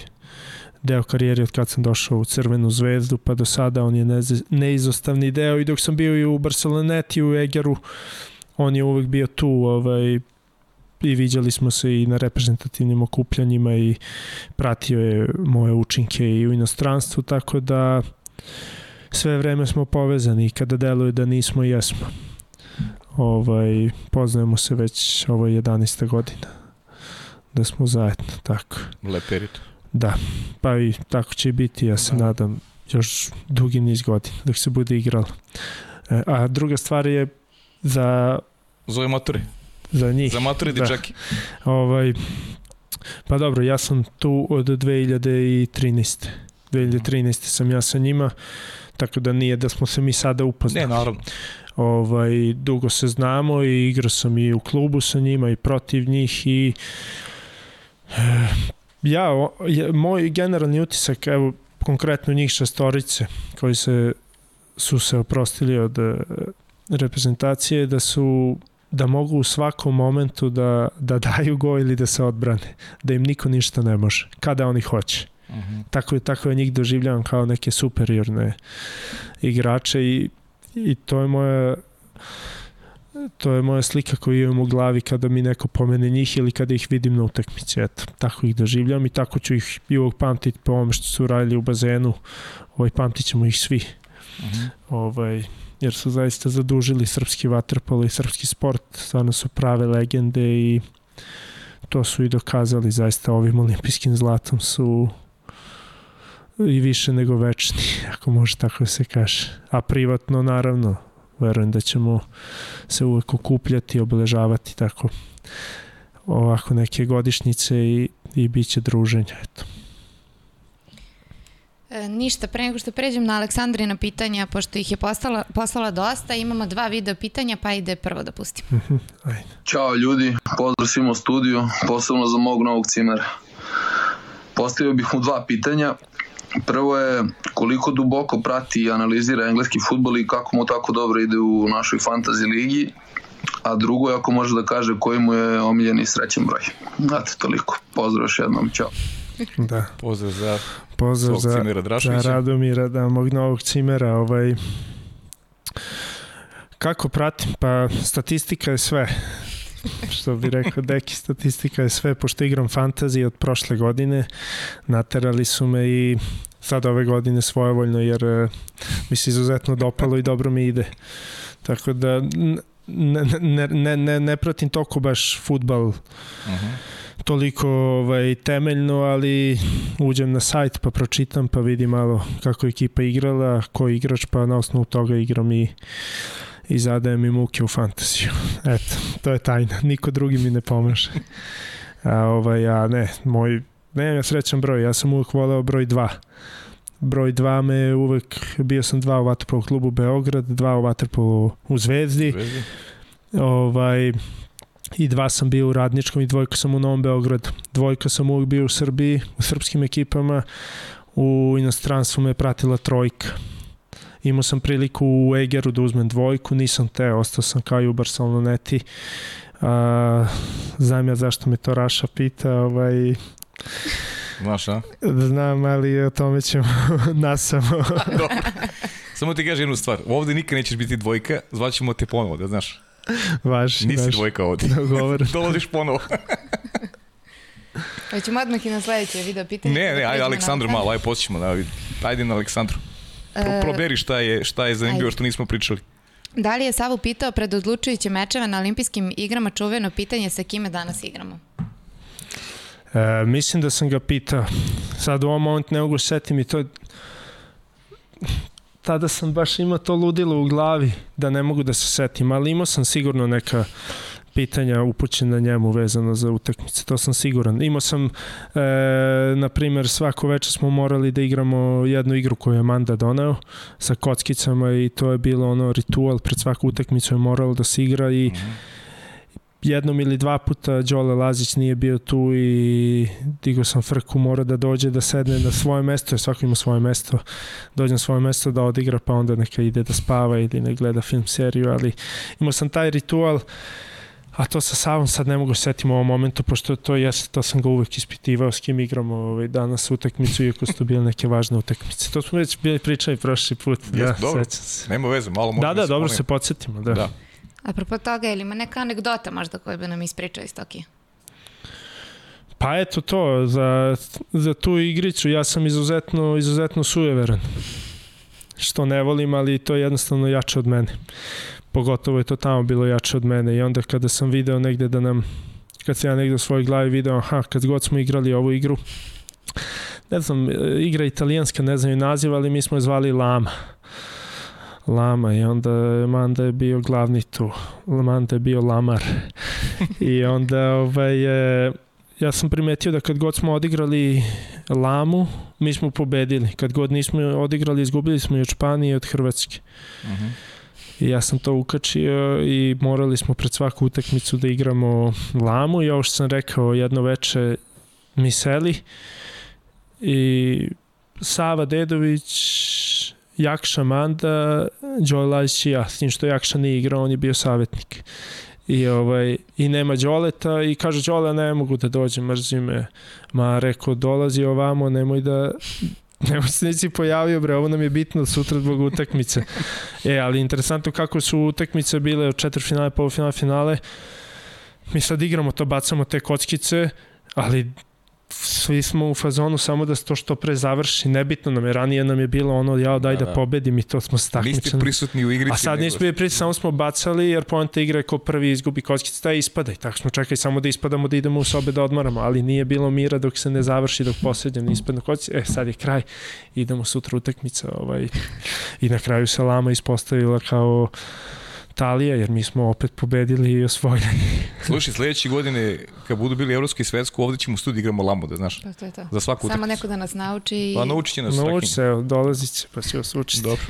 deo karijere od kad sam došao u Crvenu zvezdu, pa do sada on je neizostavni deo i dok sam bio i u Barceloneti u Egeru, on je uvek bio tu, ovaj, i viđali smo se i na reprezentativnim okupljanjima i pratio je moje učinke i u inostranstvu, tako da sve vreme smo povezani i kada deluje da nismo, jesmo. Ovaj, poznajemo se već ovo 11. godina da smo zajedno, tako. Leperit. Da, pa i tako će biti, ja se da. nadam, još dugi niz godina dok se bude igralo. E, a druga stvar je za... Zove maturi. Za njih. Za maturi da. dečaki. Ovaj, pa dobro, ja sam tu od 2013. 2013. sam ja sa njima, tako da nije da smo se mi sada upoznali. Ne, naravno. Ovaj, dugo se znamo i igrao sam i u klubu sa njima i protiv njih i ja, moj generalni utisak, evo, konkretno njih šestorice koji se su se oprostili od e, reprezentacije da su da mogu u svakom momentu da, da daju go ili da se odbrane, da im niko ništa ne može, kada oni hoće. Mhm. -huh. Tako, tako je njih doživljavam kao neke superiorne igrače i, i to je moja to je moja slika koju imam u glavi kada mi neko pomene njih ili kada ih vidim na utakmici. Eto, tako ih doživljam i tako ću ih i uvog pamtiti po ovome što su radili u bazenu. Ovaj, pamtit ćemo ih svi. Mhm. -huh. ovaj, jer su zaista zadužili srpski vaterpolo i srpski sport. Stvarno su prave legende i to su i dokazali zaista ovim olimpijskim zlatom su i više nego večni, ako može tako da se kaže. A privatno, naravno, verujem da ćemo se uvek okupljati, obeležavati tako ovako neke godišnjice i, i bit će druženja. Eto. E, ništa, pre nego što pređem na Aleksandrina pitanja, pošto ih je poslala, poslala dosta, imamo dva video pitanja, pa ide prvo da pustim. Mhm, ajde. Ćao ljudi, pozdrav svima u studiju, posebno za mog novog cimera. Postavio bih mu dva pitanja. Prvo je koliko duboko prati i analizira engleski futbol i kako mu tako dobro ide u našoj fantasy ligi. A drugo je ako može da kaže koji mu je omiljeni srećen broj. Znate, toliko. Pozdrav još jednom, čao. Da. Pozdrav za Pozdrav za, Cimera za Radomira, da, mog novog Cimera. Ovaj, kako pratim? Pa statistika je sve što bi rekao Deki, statistika je sve, pošto igram fantasy od prošle godine, naterali su me i sad ove godine svojevoljno, jer uh, mi se izuzetno dopalo i dobro mi ide. Tako da ne, ne, ne, ne, ne pratim toliko baš futbal uh -huh. toliko ovaj, temeljno, ali uđem na sajt pa pročitam pa vidim malo kako je ekipa igrala, ko je igrač pa na osnovu toga igram i i zadaje mi muke u fantaziju. Eto, to je tajna. Niko drugi mi ne pomaže. A, ovaj, a ne, moj, ne, ja srećan broj, ja sam uvek voleo broj 2. Broj 2 me uvek, bio sam dva u Vatrpolu klubu Beograd, dva u Vatrpolu u Zvezdi. Zvezdi. Ovaj, i dva sam bio u Radničkom i dvojka sam u Novom Beogradu. Dvojka sam uvek bio u Srbiji, u srpskim ekipama, u inostranstvu me pratila trojka imao sam priliku u Egeru da uzmem dvojku, nisam te, ostao sam kao i u Barceloneti. A, znam ja zašto me to Raša pita, ovaj, Znaš, a? Znam, ali o tome ćemo nasamo. Dobro. Samo ti kažem jednu stvar. Ovde nikad nećeš biti dvojka, zvaćemo te ponovo, da znaš. Važi, Nisi važi. dvojka ovde. Dogovor. Dolaziš ponovo. Hoćemo odmah i na sledeće video pitanje. Ne, ne, da ajde Aleksandru malo, ajde posjećemo. Da, ajde na Aleksandru. Pro, proberi šta je, šta je zanimljivo što nismo pričali. Da li je Savu pitao pred odlučujuće mečeve na olimpijskim igrama čuveno pitanje sa kime danas igramo? E, mislim da sam ga pitao. Sad u ovom momentu ne mogu setim i to tada sam baš imao to ludilo u glavi da ne mogu da se setim, ali imao sam sigurno neka pitanja upućena njemu vezano za utakmice, to sam siguran. Imao sam, e, na primer, svako večer smo morali da igramo jednu igru koju je Manda doneo sa kockicama i to je bilo ono ritual, pred svaku utakmicu je moralo da se igra i mm -hmm jednom ili dva puta Đole Lazić nije bio tu i digao sam frku, mora da dođe da sedne na svoje mesto, jer svako ima svoje mesto, dođe na svoje mesto da odigra pa onda neka ide da spava ili ne gleda film seriju, ali imao sam taj ritual A to sa Savom sad ne mogu setim u ovom momentu, pošto to jeste, to sam ga uvek ispitivao s kim igramo ovaj, danas utakmicu, iako su to bile neke važne utakmice. To smo već bili pričali prošli put. Yes, da, dobro, se. nema veze, malo možemo da, da, da dobro se podsjetimo. Da. da. Apropo toga, ili ima neka anegdota možda koju bi nam ispričao iz Tokija? Pa eto to, za, za tu igricu ja sam izuzetno, izuzetno sujeveran. Što ne volim, ali to je jednostavno jače od mene. Pogotovo je to tamo bilo jače od mene i onda kada sam video negde da nam, kad sam ja negde u svojoj glavi video, aha, kad god smo igrali ovu igru, ne znam, igra italijanska, ne znam i naziv, ali mi smo je zvali Lama. Lama i onda Manda je bio glavni tu. Manda je bio Lamar. I onda ovaj, ja sam primetio da kad god smo odigrali Lamu, mi smo pobedili. Kad god nismo odigrali, izgubili smo i od Španije i od Hrvatske. Uh mhm. -huh. I ja sam to ukačio i morali smo pred svaku utakmicu da igramo Lamu i ovo što sam rekao jedno veče mi seli i Sava Dedović Jakša Manda, Joel Lajić i ja, s tim što Jakša nije igrao, on je bio savjetnik. I, ovaj, i nema Đoleta i kaže Đole ne mogu da dođem, mrzi me. Ma rekao dolazi ovamo, nemoj da Nemoj se nisi pojavio, bre, ovo nam je bitno sutra zbog utakmice. E, ali interesantno kako su utakmice bile od četvrfinale, polufinale, finale. Mi sad igramo to, bacamo te kockice, ali svi smo u fazonu samo da se to što pre završi, nebitno nam je, ranije nam je bilo ono, ja daj da, da, da pobedim i to smo se takmičili. Niste prisutni u igrici. A sad nismo bili prisutni, samo smo bacali, jer poenta igre ko prvi izgubi kockice, taj ispada i tako smo čekali samo da ispadamo da idemo u sobe da odmaramo, ali nije bilo mira dok se ne završi, dok posljednjem ne ispadne kockice, e sad je kraj, idemo sutra utakmica ovaj, i na kraju se Lama ispostavila kao Italija, jer mi smo opet pobedili i osvojili. Slušaj, sledeće godine, kad budu bili evropski i svetsku, ovde ćemo studi igramo Lambo, da znaš. Pa to je to. Za svaku Samo neko da nas nauči. I... Pa naučit će nas Nauči se, evo, dolazit će, pa će vas učiti. Dobro.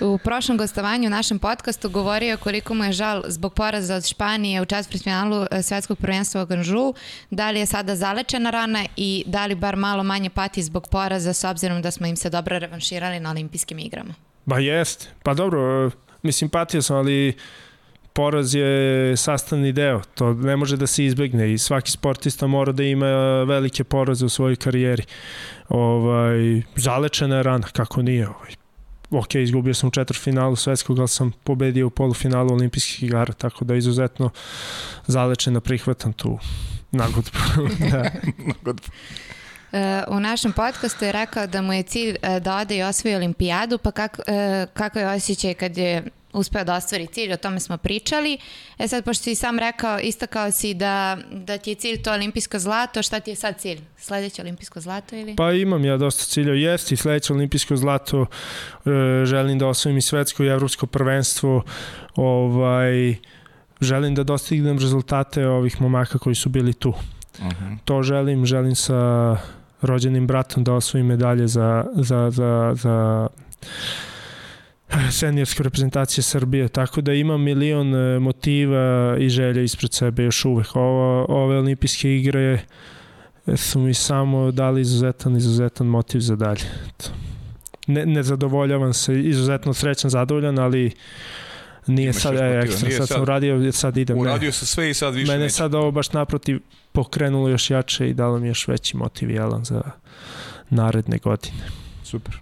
U prošlom gostovanju u našem podcastu govorio koliko mu je žal zbog poraza od Španije u finalu e, svetskog prvenstva u Ganžu, da li je sada zalečena rana i da li bar malo manje pati zbog poraza s obzirom da smo im se dobro revanširali na olimpijskim igrama. Ba jest. Pa dobro, mislim, patio sam, ali poraz je sastavni deo. To ne može da se izbegne i svaki sportista mora da ima velike poraze u svojoj karijeri. Ovaj, zalečena je rana, kako nije. Ovaj. Ok, izgubio sam u četvrfinalu svetskog, ali sam pobedio u polufinalu olimpijskih igara, tako da izuzetno zalečena prihvatam tu nagodbu. da. nagodbu. E, u našem podcastu je rekao da mu je cilj e, da ode i osvoji olimpijadu, pa kako, e, kako je osjećaj kad je uspeo da ostvari cilj, o tome smo pričali. E sad, pošto si sam rekao, istakao si da, da ti je cilj to olimpijsko zlato, šta ti je sad cilj? Sledeće olimpijsko zlato ili? Pa imam ja dosta cilja, jeste i sledeće olimpijsko zlato, želim da osvojim i svetsko i evropsko prvenstvo, ovaj, želim da dostignem rezultate ovih momaka koji su bili tu. Uh mhm. -huh. To želim, želim sa rođenim bratom da osvojim medalje za, za, za, za seniorske reprezentacije Srbije, tako da imam milion e, motiva i želja ispred sebe još uvek. Ovo, ove olimpijske igre su mi samo dali izuzetan, izuzetan motiv za dalje. Ne, ne zadovoljavam se, izuzetno srećan, zadovoljan, ali nije Imaš sad je ekstra, sad, sad sam uradio, sad idem. Uradio se sve i sad više Mene neće. sad ovo baš naprotiv pokrenulo još jače i dalo mi još veći motiv jelan za naredne godine. Super.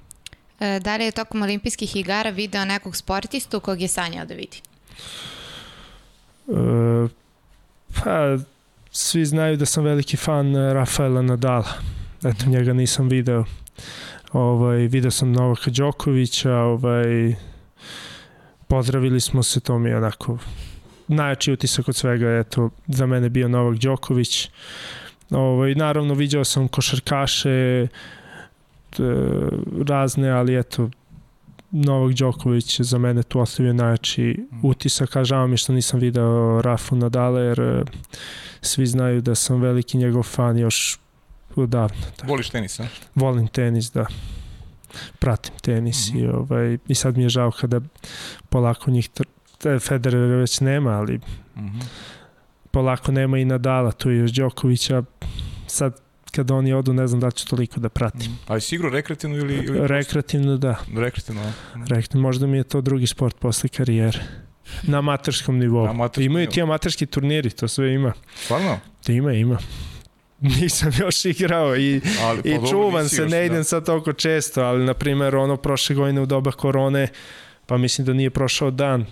E, da li je tokom olimpijskih igara video nekog sportistu kog je sanjao da vidi? E, pa, svi znaju da sam veliki fan Rafaela Nadala. Eto, njega nisam video. Ovaj, video sam Novaka Đokovića, ovaj, pozdravili smo se, to mi je onako najjači utisak od svega, eto, za mene bio Novak Đoković. Ovaj, naravno, viđao sam košarkaše, E, razne, ali eto, Novak Đoković za mene tu ostavio najjači mm. utisak, a žao mi što nisam video Rafu Nadala, jer e, svi znaju da sam veliki njegov fan još odavno. Da. Voliš tenis, a? Volim tenis, da. Pratim tenis mm -hmm. i, ovaj, i sad mi je žao kada polako njih Federer već nema, ali mm -hmm. polako nema i Nadala, tu je još Đokovića, sad kad oni odu, ne znam da ću toliko da pratim. Mm. A si igrao rekreativno ili... ili rekreativno, da. Rekreativno, da. Rekreativno, možda mi je to drugi sport posle karijere. Na amaterskom nivou. Na amaterskom Imaju ti amaterski turniri, to sve ima. Stvarno? Da ima, ima. Nisam još igrao i, ali, pa i čuvam se, ne idem da. sad toliko često, ali na primjer ono prošle godine u doba korone, pa mislim da nije prošao dan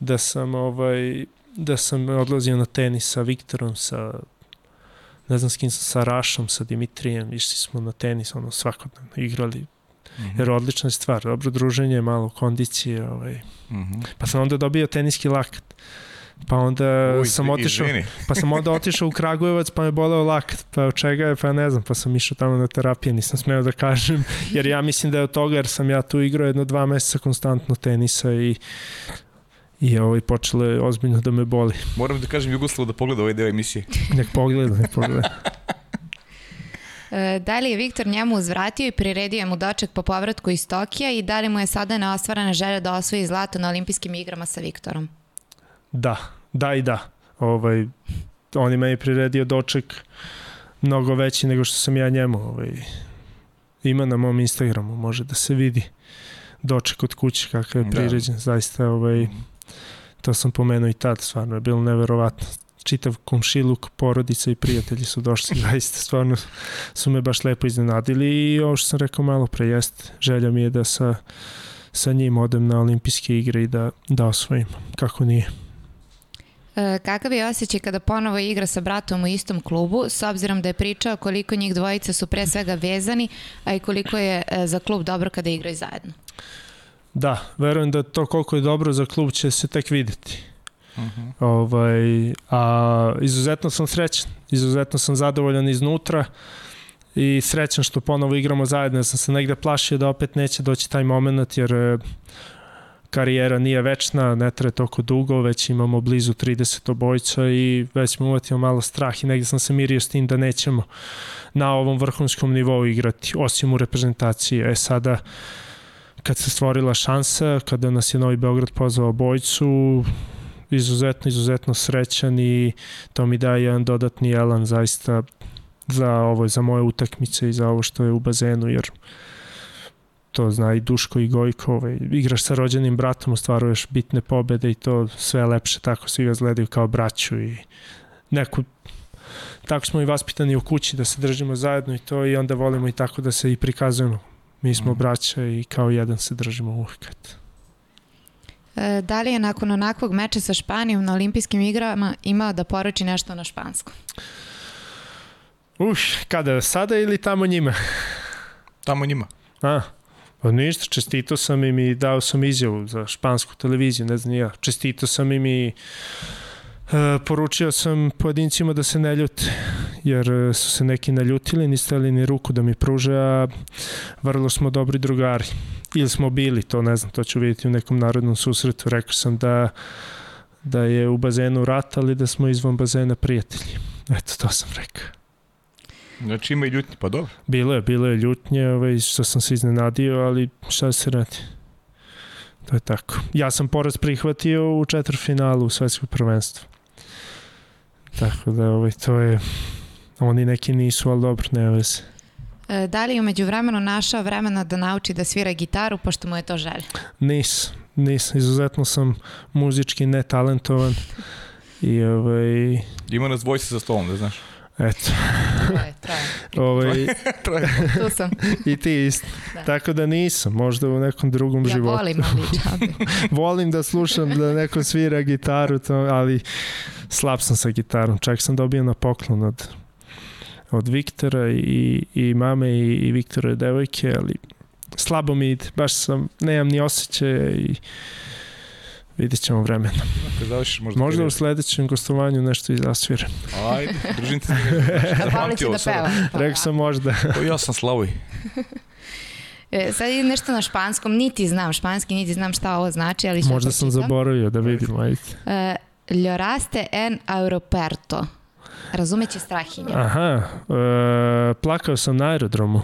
da sam ovaj da sam odlazio na tenis sa Viktorom, sa ne znam s kim sa Rašom, sa Dimitrijem, išli smo na tenis, ono, svakodnevno igrali, mm -hmm. jer odlična stvar, dobro druženje, malo kondicije, ovaj. Mm -hmm. pa sam onda dobio teniski lakat. Pa onda Uj, sam otišao, pa sam onda otišao u Kragujevac, pa me boleo lakat. Pa od čega je, pa ne znam, pa sam išao tamo na terapije, nisam smeo da kažem, jer ja mislim da je od toga, jer sam ja tu igrao jedno dva meseca konstantno tenisa i i ovaj, počelo je ozbiljno da me boli. Moram da kažem Jugoslavu da pogleda ovaj deo emisije. Nek pogleda, nek pogleda. E, da li je Viktor njemu uzvratio i priredio mu doček po povratku iz Tokija i da li mu je sada neostvarana želja da osvoji zlato na olimpijskim igrama sa Viktorom? Da, da i da. Ovaj, on je meni priredio doček mnogo veći nego što sam ja njemu. Ovaj, ima na mom Instagramu, može da se vidi doček od kuće kakav je da. priređen. Da. Zaista ovaj, to sam pomenuo i tad, stvarno je bilo neverovatno. Čitav komšiluk, porodica i prijatelji su došli, zaista stvarno su me baš lepo iznenadili i ovo što sam rekao malo pre jeste, želja mi je da sa, sa njim odem na olimpijske igre i da, da osvojim, kako nije. E, kakav je osjećaj kada ponovo igra sa bratom u istom klubu, s obzirom da je pričao koliko njih dvojice su pre svega vezani, a i koliko je e, za klub dobro kada igraju zajedno? Da, verujem da to koliko je dobro za klub će se tek videti. Uh. -huh. ovaj, a izuzetno sam srećan, izuzetno sam zadovoljan iznutra i srećan što ponovo igramo zajedno. Ja sam se negde plašio da opet neće doći taj moment jer e, karijera nije večna, ne traje toliko dugo, već imamo blizu 30 obojca i već smo uvatio malo strah i negde sam se mirio s tim da nećemo na ovom vrhunskom nivou igrati, osim u reprezentaciji. E sada, kad se stvorila šansa, kada nas je Novi Beograd pozvao bojcu, izuzetno, izuzetno srećan i to mi daje jedan dodatni elan zaista za ovo, za moje utakmice i za ovo što je u bazenu, jer to zna i Duško i Gojko, ovaj, igraš sa rođenim bratom, ostvaruješ bitne pobede i to sve lepše, tako svi ga gledaju kao braću i neku tako smo i vaspitani u kući da se držimo zajedno i to i onda volimo i tako da se i prikazujemo Mi smo mm. braća i kao jedan se držimo uvijek. E, da li je nakon onakvog meča sa Španijom na olimpijskim igrama imao da poruči nešto na španskom? Uš, kada? Sada ili tamo njima? Tamo njima. A, pa ništa, čestito sam im i dao sam izjavu za špansku televiziju, ne znam ja. Čestito sam im i E, poručio sam pojedincima da se ne ljute, jer e, su se neki naljutili, niste li ni ruku da mi pruže, a vrlo smo dobri drugari. Ili smo bili, to ne znam, to ću vidjeti u nekom narodnom susretu. Rekao sam da, da je u bazenu rat, ali da smo izvan bazena prijatelji. Eto, to sam rekao. Znači ima i ljutnje, pa dobro. Bilo je, bilo je ljutnje, ovaj, što sam se iznenadio, ali šta se radi? To je tako. Ja sam poraz prihvatio u četvrfinalu svetskog prvenstva. Tako da ovaj, to je, oni neki nisu, ali dobro, ne veze. E, da li je umeđu vremenu našao vremena da nauči da svira gitaru, pošto mu je to želja? Nis, nis. Izuzetno sam muzički netalentovan. I ovaj... Ima nas dvojci za stolom, da znaš. Eto. Traje, traje. ovaj, tu sam. I ti isto. Da. Tako da nisam, možda u nekom drugom ja životu. Ja volim, ali volim da slušam da neko svira gitaru, to, ali slab sam sa gitarom. Čak sam dobio na poklon od, od Viktora i, i mame i, i Viktora devojke, ali slabo mi ide. Baš sam, nemam ni osjećaja i Vidjet ćemo vremena. Kad završiš, možda, možda u sledećem gostovanju nešto i zasviram. Ajde, držim te. Zapamti ovo da peva. Rekao sam možda. O, ja sam Slavoj. E, sad je nešto na španskom, niti znam španski, niti znam šta ovo znači, ali Možda sam zaboravio da vidim, ajde. E, Lloraste en aeroperto. Razumeće strahinja. Aha, e, plakao sam na aerodromu.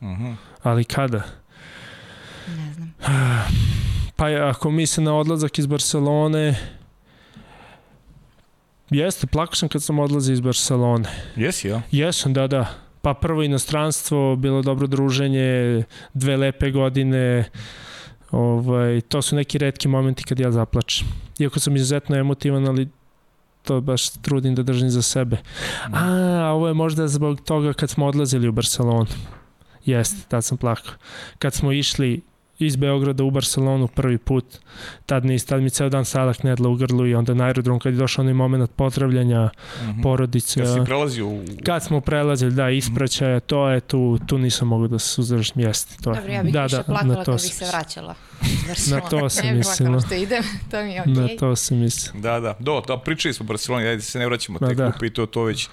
Uh mhm. -huh. Ali kada? Ne znam. Pa ako misle na odlazak iz Barcelone, jeste, plakao sam kad sam odlazio iz Barcelone. Jesi, ja? Jesam, da, da. Pa prvo inostranstvo, bilo dobro druženje, dve lepe godine, ovaj, to su neki redki momenti kad ja zaplačem. Iako sam izuzetno emotivan, ali to baš trudim da držim za sebe. A, ovo je možda zbog toga kad smo odlazili u Barcelonu. Jeste, tad sam plakao. Kad smo išli iz Beograda u Barcelonu prvi put, tad, nis, tad mi ceo dan sada knedla u grlu i onda na aerodrom kad je došao onaj moment pozdravljanja mm -hmm. porodice. Kad si prelazio u... Kad smo prelazili, da, ispraćaja, to je tu, tu nisam mogu da se suzdržiš mjesti. To je. Dobro, ja bih da, više da, plakala kad bih se vraćala. na to sam mislila. što idem, to mi je okej. Okay. Na to sam mislila. Da, da, do, da, pričali smo u Barceloni, ajde se ne vraćamo te da. i to, to već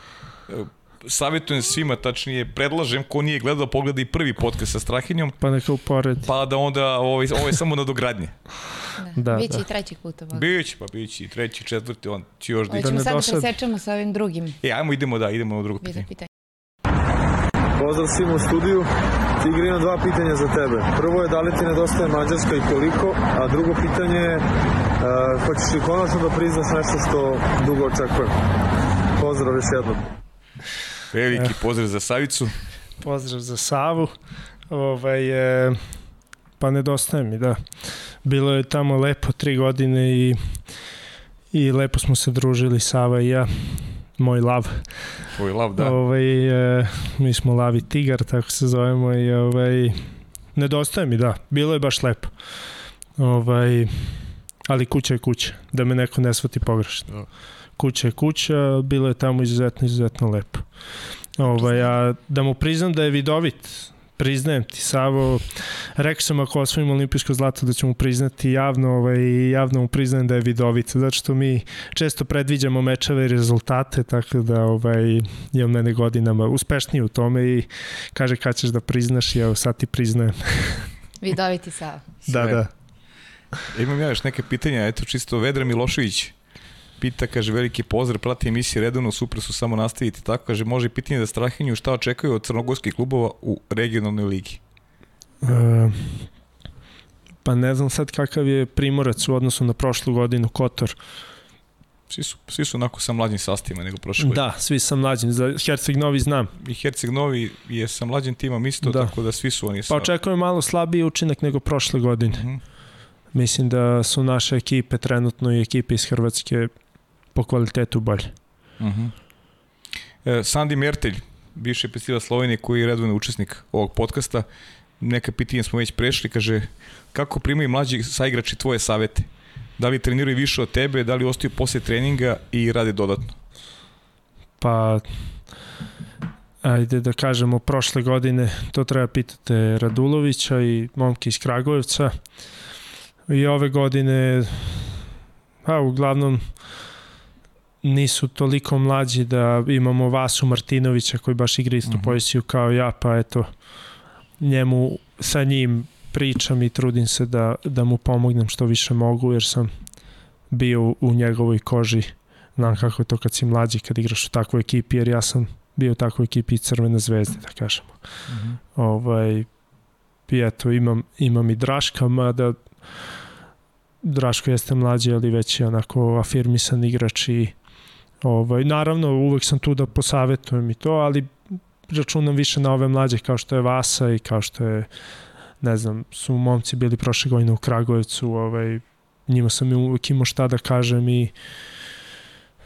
savjetujem svima, tačnije predlažem ko nije gledao pogleda i prvi podcast sa Strahinjom. Pa neka upored. Pa da onda ovo, ovo je samo nadogradnje. da, da, Biće da. i treći put ovako. Biće, pa biće i treći, četvrti, on će još da... Hoćemo sad da presečemo sa ovim drugim. E, ajmo idemo da, idemo na drugo pitanje. pitanje. Pozdrav svima u studiju. Tigri imam dva pitanja za tebe. Prvo je da li ti nedostaje Mađarska i koliko, a drugo pitanje je uh, hoćeš li konačno da priznaš nešto što dugo očekujem. Pozdrav još jednom. Veliki pozdrav za Savicu. Pozdrav za Savu. Ovaj, e, pa nedostaje mi, da. Bilo je tamo lepo tri godine i, i lepo smo se družili Sava i ja moj lav. Tvoj lav, da. Ovaj, e, mi smo lavi tigar, tako se zovemo i ovaj, nedostaje mi, da. Bilo je baš lepo. Ovaj, ali kuća je kuća, da me neko ne shvati pogrešno. Da kuća je kuća, bilo je tamo izuzetno, izuzetno lepo. Ovaj, a da mu priznam da je vidovit, priznajem ti, Savo, rekao sam ako osvojim olimpijsko zlato da ću mu priznati javno, ovaj, javno mu priznajem da je vidovit, zato što mi često predviđamo mečeve i rezultate, tako da ovaj, je od mene godinama uspešniji u tome i kaže kad ćeš da priznaš i evo sad ti priznajem. Vidoviti Savo. Da, da. Imam ja još neke pitanja, eto čisto Vedra Milošević pita, kaže, veliki pozdrav, prati emisije redovno, super su samo nastaviti tako, kaže, može pitanje da Strahinju šta očekuju od crnogorskih klubova u regionalnoj ligi? E, pa ne znam sad kakav je primorac u odnosu na prošlu godinu Kotor. Svi su, svi su onako sa mlađim sastavima nego prošle godine. Da, svi sa mlađim. Za Herceg Novi znam. I Herceg Novi je sa mlađim timom isto, da. tako da svi su oni sa... Pa očekujem malo slabiji učinak nego prošle godine. Mhm. -huh. Mislim da su naše ekipe trenutno i ekipe iz Hrvatske po kvalitetu bolje. Uh -huh. e, Sandi Mertelj, bivši festival Slovenije koji je redovni učesnik ovog podcasta, neka pitanja smo već prešli, kaže kako primaju mlađi saigrači tvoje savete? Da li treniraju više od tebe, da li ostaju posle treninga i rade dodatno? Pa, ajde da kažemo, prošle godine, to treba pitate Radulovića i momke iz Kragujevca. I ove godine, a uglavnom, nisu toliko mlađi da imamo Vasu Martinovića koji baš igra istu. -huh. poziciju kao ja, pa eto, njemu, sa njim pričam i trudim se da, da mu pomognem što više mogu, jer sam bio u njegovoj koži, znam kako je to kad si mlađi, kad igraš u takvoj ekipi, jer ja sam bio u takvoj ekipi Crvene zvezde, da kažemo. Mhm. -huh. ovaj, I eto, imam, imam i Draška, mada Draško jeste mlađi, ali već je onako afirmisan igrač i Ovaj, naravno, uvek sam tu da posavetujem i to, ali računam više na ove mlađe kao što je Vasa i kao što je ne znam, su momci bili prošle godine u Kragujevcu, ovaj, njima sam uvek imao šta da kažem i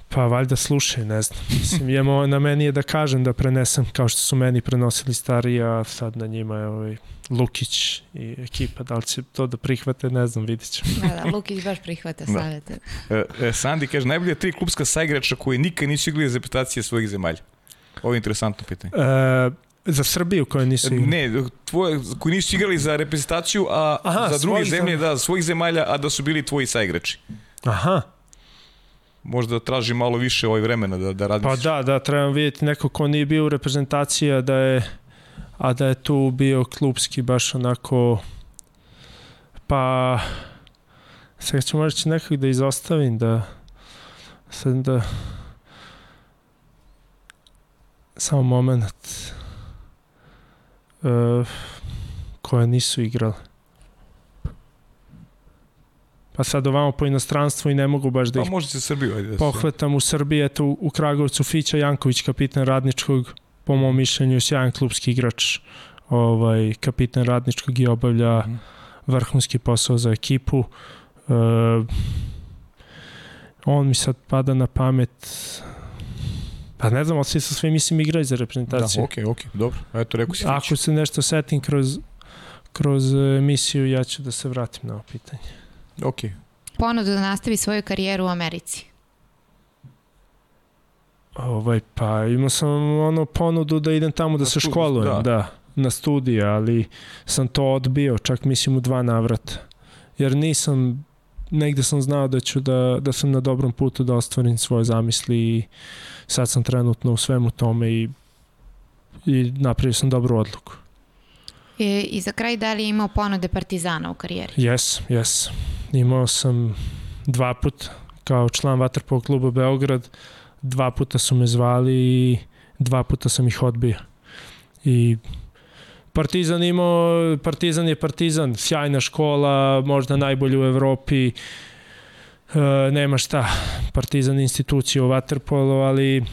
pa valjda slušaj, ne znam. Mislim, jemo, na meni je da kažem, da prenesem kao što su meni prenosili stariji, a sad na njima je ovaj, Lukić i ekipa, da li će to da prihvate, ne znam, vidit ćemo. Da, da, Lukić baš prihvate da. savete. E, e, Sandi kaže, najbolje tri klubska saigrača koji nikad nisu igrali za reputacije svojih zemalja. Ovo je interesantno pitanje. E, za Srbiju koje nisu igrali? Ne, tvoje, koji nisu igrali za reprezentaciju, a Aha, za druge zemlje, da, svojih zemalja, a da su bili tvoji saigrači. Aha možda traži malo više ovaj vremena da, da razmisliš. Pa da, da, trebam vidjeti neko ko nije bio u reprezentaciji, a da je a da je tu bio klubski baš onako pa sad ću možda nekog da izostavim da sad da samo moment uh, koje nisu igrali pa sad ovamo po inostranstvu i ne mogu baš da pa ih može se Srbiju, ajde da pohvatam u Srbiji, eto u Kragovcu Fića Janković, kapitan radničkog po mom mišljenju sjajan klubski igrač, ovaj, kapitan radničkog i obavlja mm. vrhunski posao za ekipu. E, on mi sad pada na pamet Pa ne znam, svi sa svim mislim igraju za reprezentaciju. Da, okej, okay, okej, okay, dobro. Eto, rekao si Ako se nešto setim kroz kroz emisiju ja ću da se vratim na ovo pitanje. Ok. Ponudu da nastavi svoju karijeru u Americi. Ovaj, pa imao sam ono ponudu da idem tamo da na se studij, školujem, da. da, na studije, ali sam to odbio, čak mislim u dva navrata. Jer nisam, negde sam znao da ću da, da sam na dobrom putu da ostvarim svoje zamisli i sad sam trenutno u svemu tome i, i napravio sam dobru odluku. I, I za kraj, da li je imao ponude Partizana u karijeri? Jes, jes. Imao sam dva put kao član Vatrpov kluba Beograd, dva puta su me zvali i dva puta sam ih odbio. I Partizan imao, Partizan je Partizan, sjajna škola, možda najbolja u Evropi, e, nema šta, Partizan institucija u Waterpolu, ali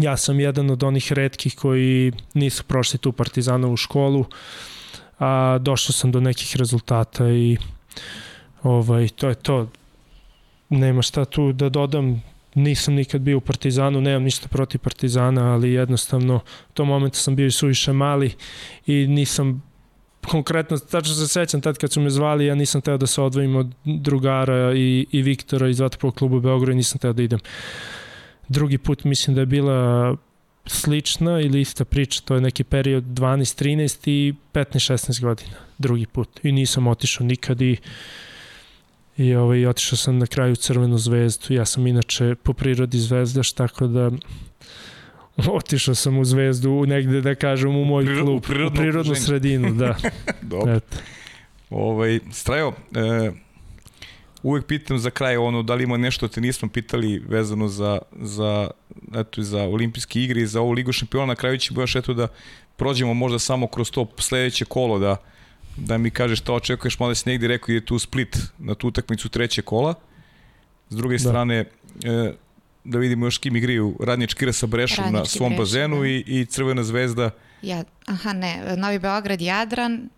ja sam jedan od onih redkih koji nisu prošli tu Partizanovu školu, a došao sam do nekih rezultata i ovaj, to je to. Nema šta tu da dodam, nisam nikad bio u Partizanu, nemam ništa protiv Partizana, ali jednostavno u tom momentu sam bio i suviše mali i nisam konkretno, tačno se sećam tad kad su me zvali, ja nisam teo da se odvojim od drugara i, i Viktora iz Vatopolog kluba Beograd i nisam teo da idem. Drugi put mislim da je bila slična ili ista priča, to je neki period 12, 13 i 15, 16 godina, drugi put. I nisam otišao nikad i i ovaj, otišao sam na kraju u Crvenu zvezdu. Ja sam inače po prirodi zvezdaš, tako da otišao sam u zvezdu u negde da kažem u moj Priro, klub, u, prirodnu, u prirodnu sredinu, da. Dobro. Eto. Ovaj, Strajo, e, uvek pitam za kraj ono da li ima nešto te nismo pitali vezano za, za, eto, za olimpijske igre i za ovu ligu šampiona. Na kraju ćemo još eto da prođemo možda samo kroz to sledeće kolo da da mi kažeš šta očekuješ, malo si negdje rekao je tu Split na tu utakmicu treće kola. S druge da. strane, e, da vidimo još kim igriju Radnički Kira sa Brešom Radnički na svom Breš, bazenu da. i, i Crvena zvezda. Ja, aha, ne, Novi Beograd, Jadran.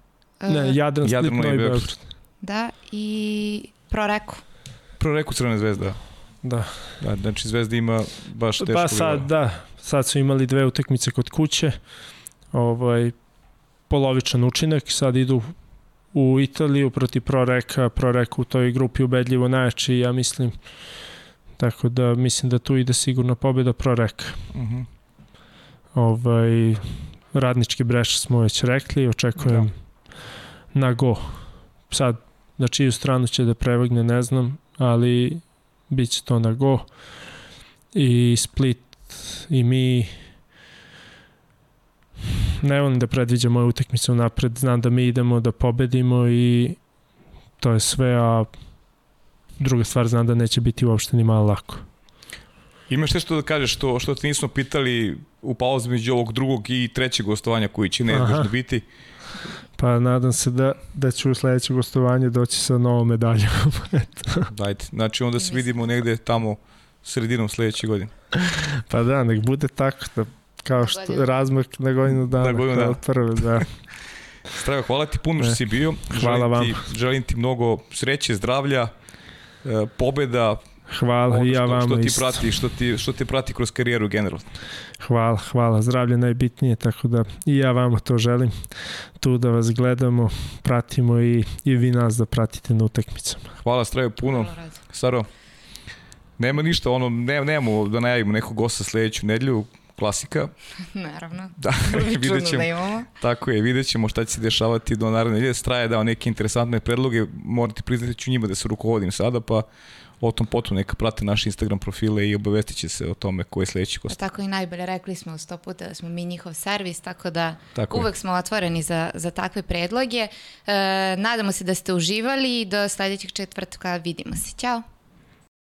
E, ne, Jadran, Split, Jadran, Novi Beograd. Beograd. Da, i Proreku. Proreku Crvena zvezda. Da. Da, znači Zvezda ima baš teško. Pa sad, da, sad su imali dve utakmice kod kuće. Ovaj, polovičan učinak, sad idu u Italiju proti Proreka, Proreka u toj grupi ubedljivo najjači, ja mislim, tako da mislim da tu ide sigurno pobjeda Proreka. Uh mhm. -huh. ovaj, radnički breš smo već rekli, očekujem da. na go. Sad, na čiju stranu će da prevagne, ne znam, ali bit će to na go. I Split i mi ne volim da predviđam moje utakmice unapred, znam da mi idemo da pobedimo i to je sve, a druga stvar znam da neće biti uopšte ni malo lako. Imaš nešto da kažeš što, što te nismo pitali u pauzi među ovog drugog i trećeg gostovanja koji će neizbežno biti? Pa nadam se da, da ću u sledeće gostovanje doći sa novom medaljom. Dajte, znači onda se vidimo negde tamo sredinom sledeće godine. Pa da, nek bude tako da Kao što razmak na godinu dana. Na godinu dana. Prve, da. Strava, hvala ti puno što si bio. Hvala želim vam. Ti, želim ti mnogo sreće, zdravlja, e, pobeda, Hvala ono i ja vam što ti prati, što ti što te prati kroz karijeru generalno. Hvala, hvala, zdravlje najbitnije, tako da i ja vama to želim. Tu da vas gledamo, pratimo i i vi nas da pratite na utakmicama. Hvala Strajo puno. Staro. Nema ništa, ono ne, nemamo da najavimo nekog gosta sledeću nedelju klasika. Naravno. Da, vidjet ćemo, da imamo. Tako je, vidjet ćemo šta će se dešavati do naredne nedelje. Straje dao neke interesantne predloge, morate priznati da ću njima da se rukovodim sada, pa o tom potom neka prate naše Instagram profile i obavestit će se o tome ko je sledeći gost. Tako i najbolje, rekli smo sto puta da smo mi njihov servis, tako da tako uvek je. smo otvoreni za, za takve predloge. E, nadamo se da ste uživali i do sledećeg četvrtka vidimo se. Ćao!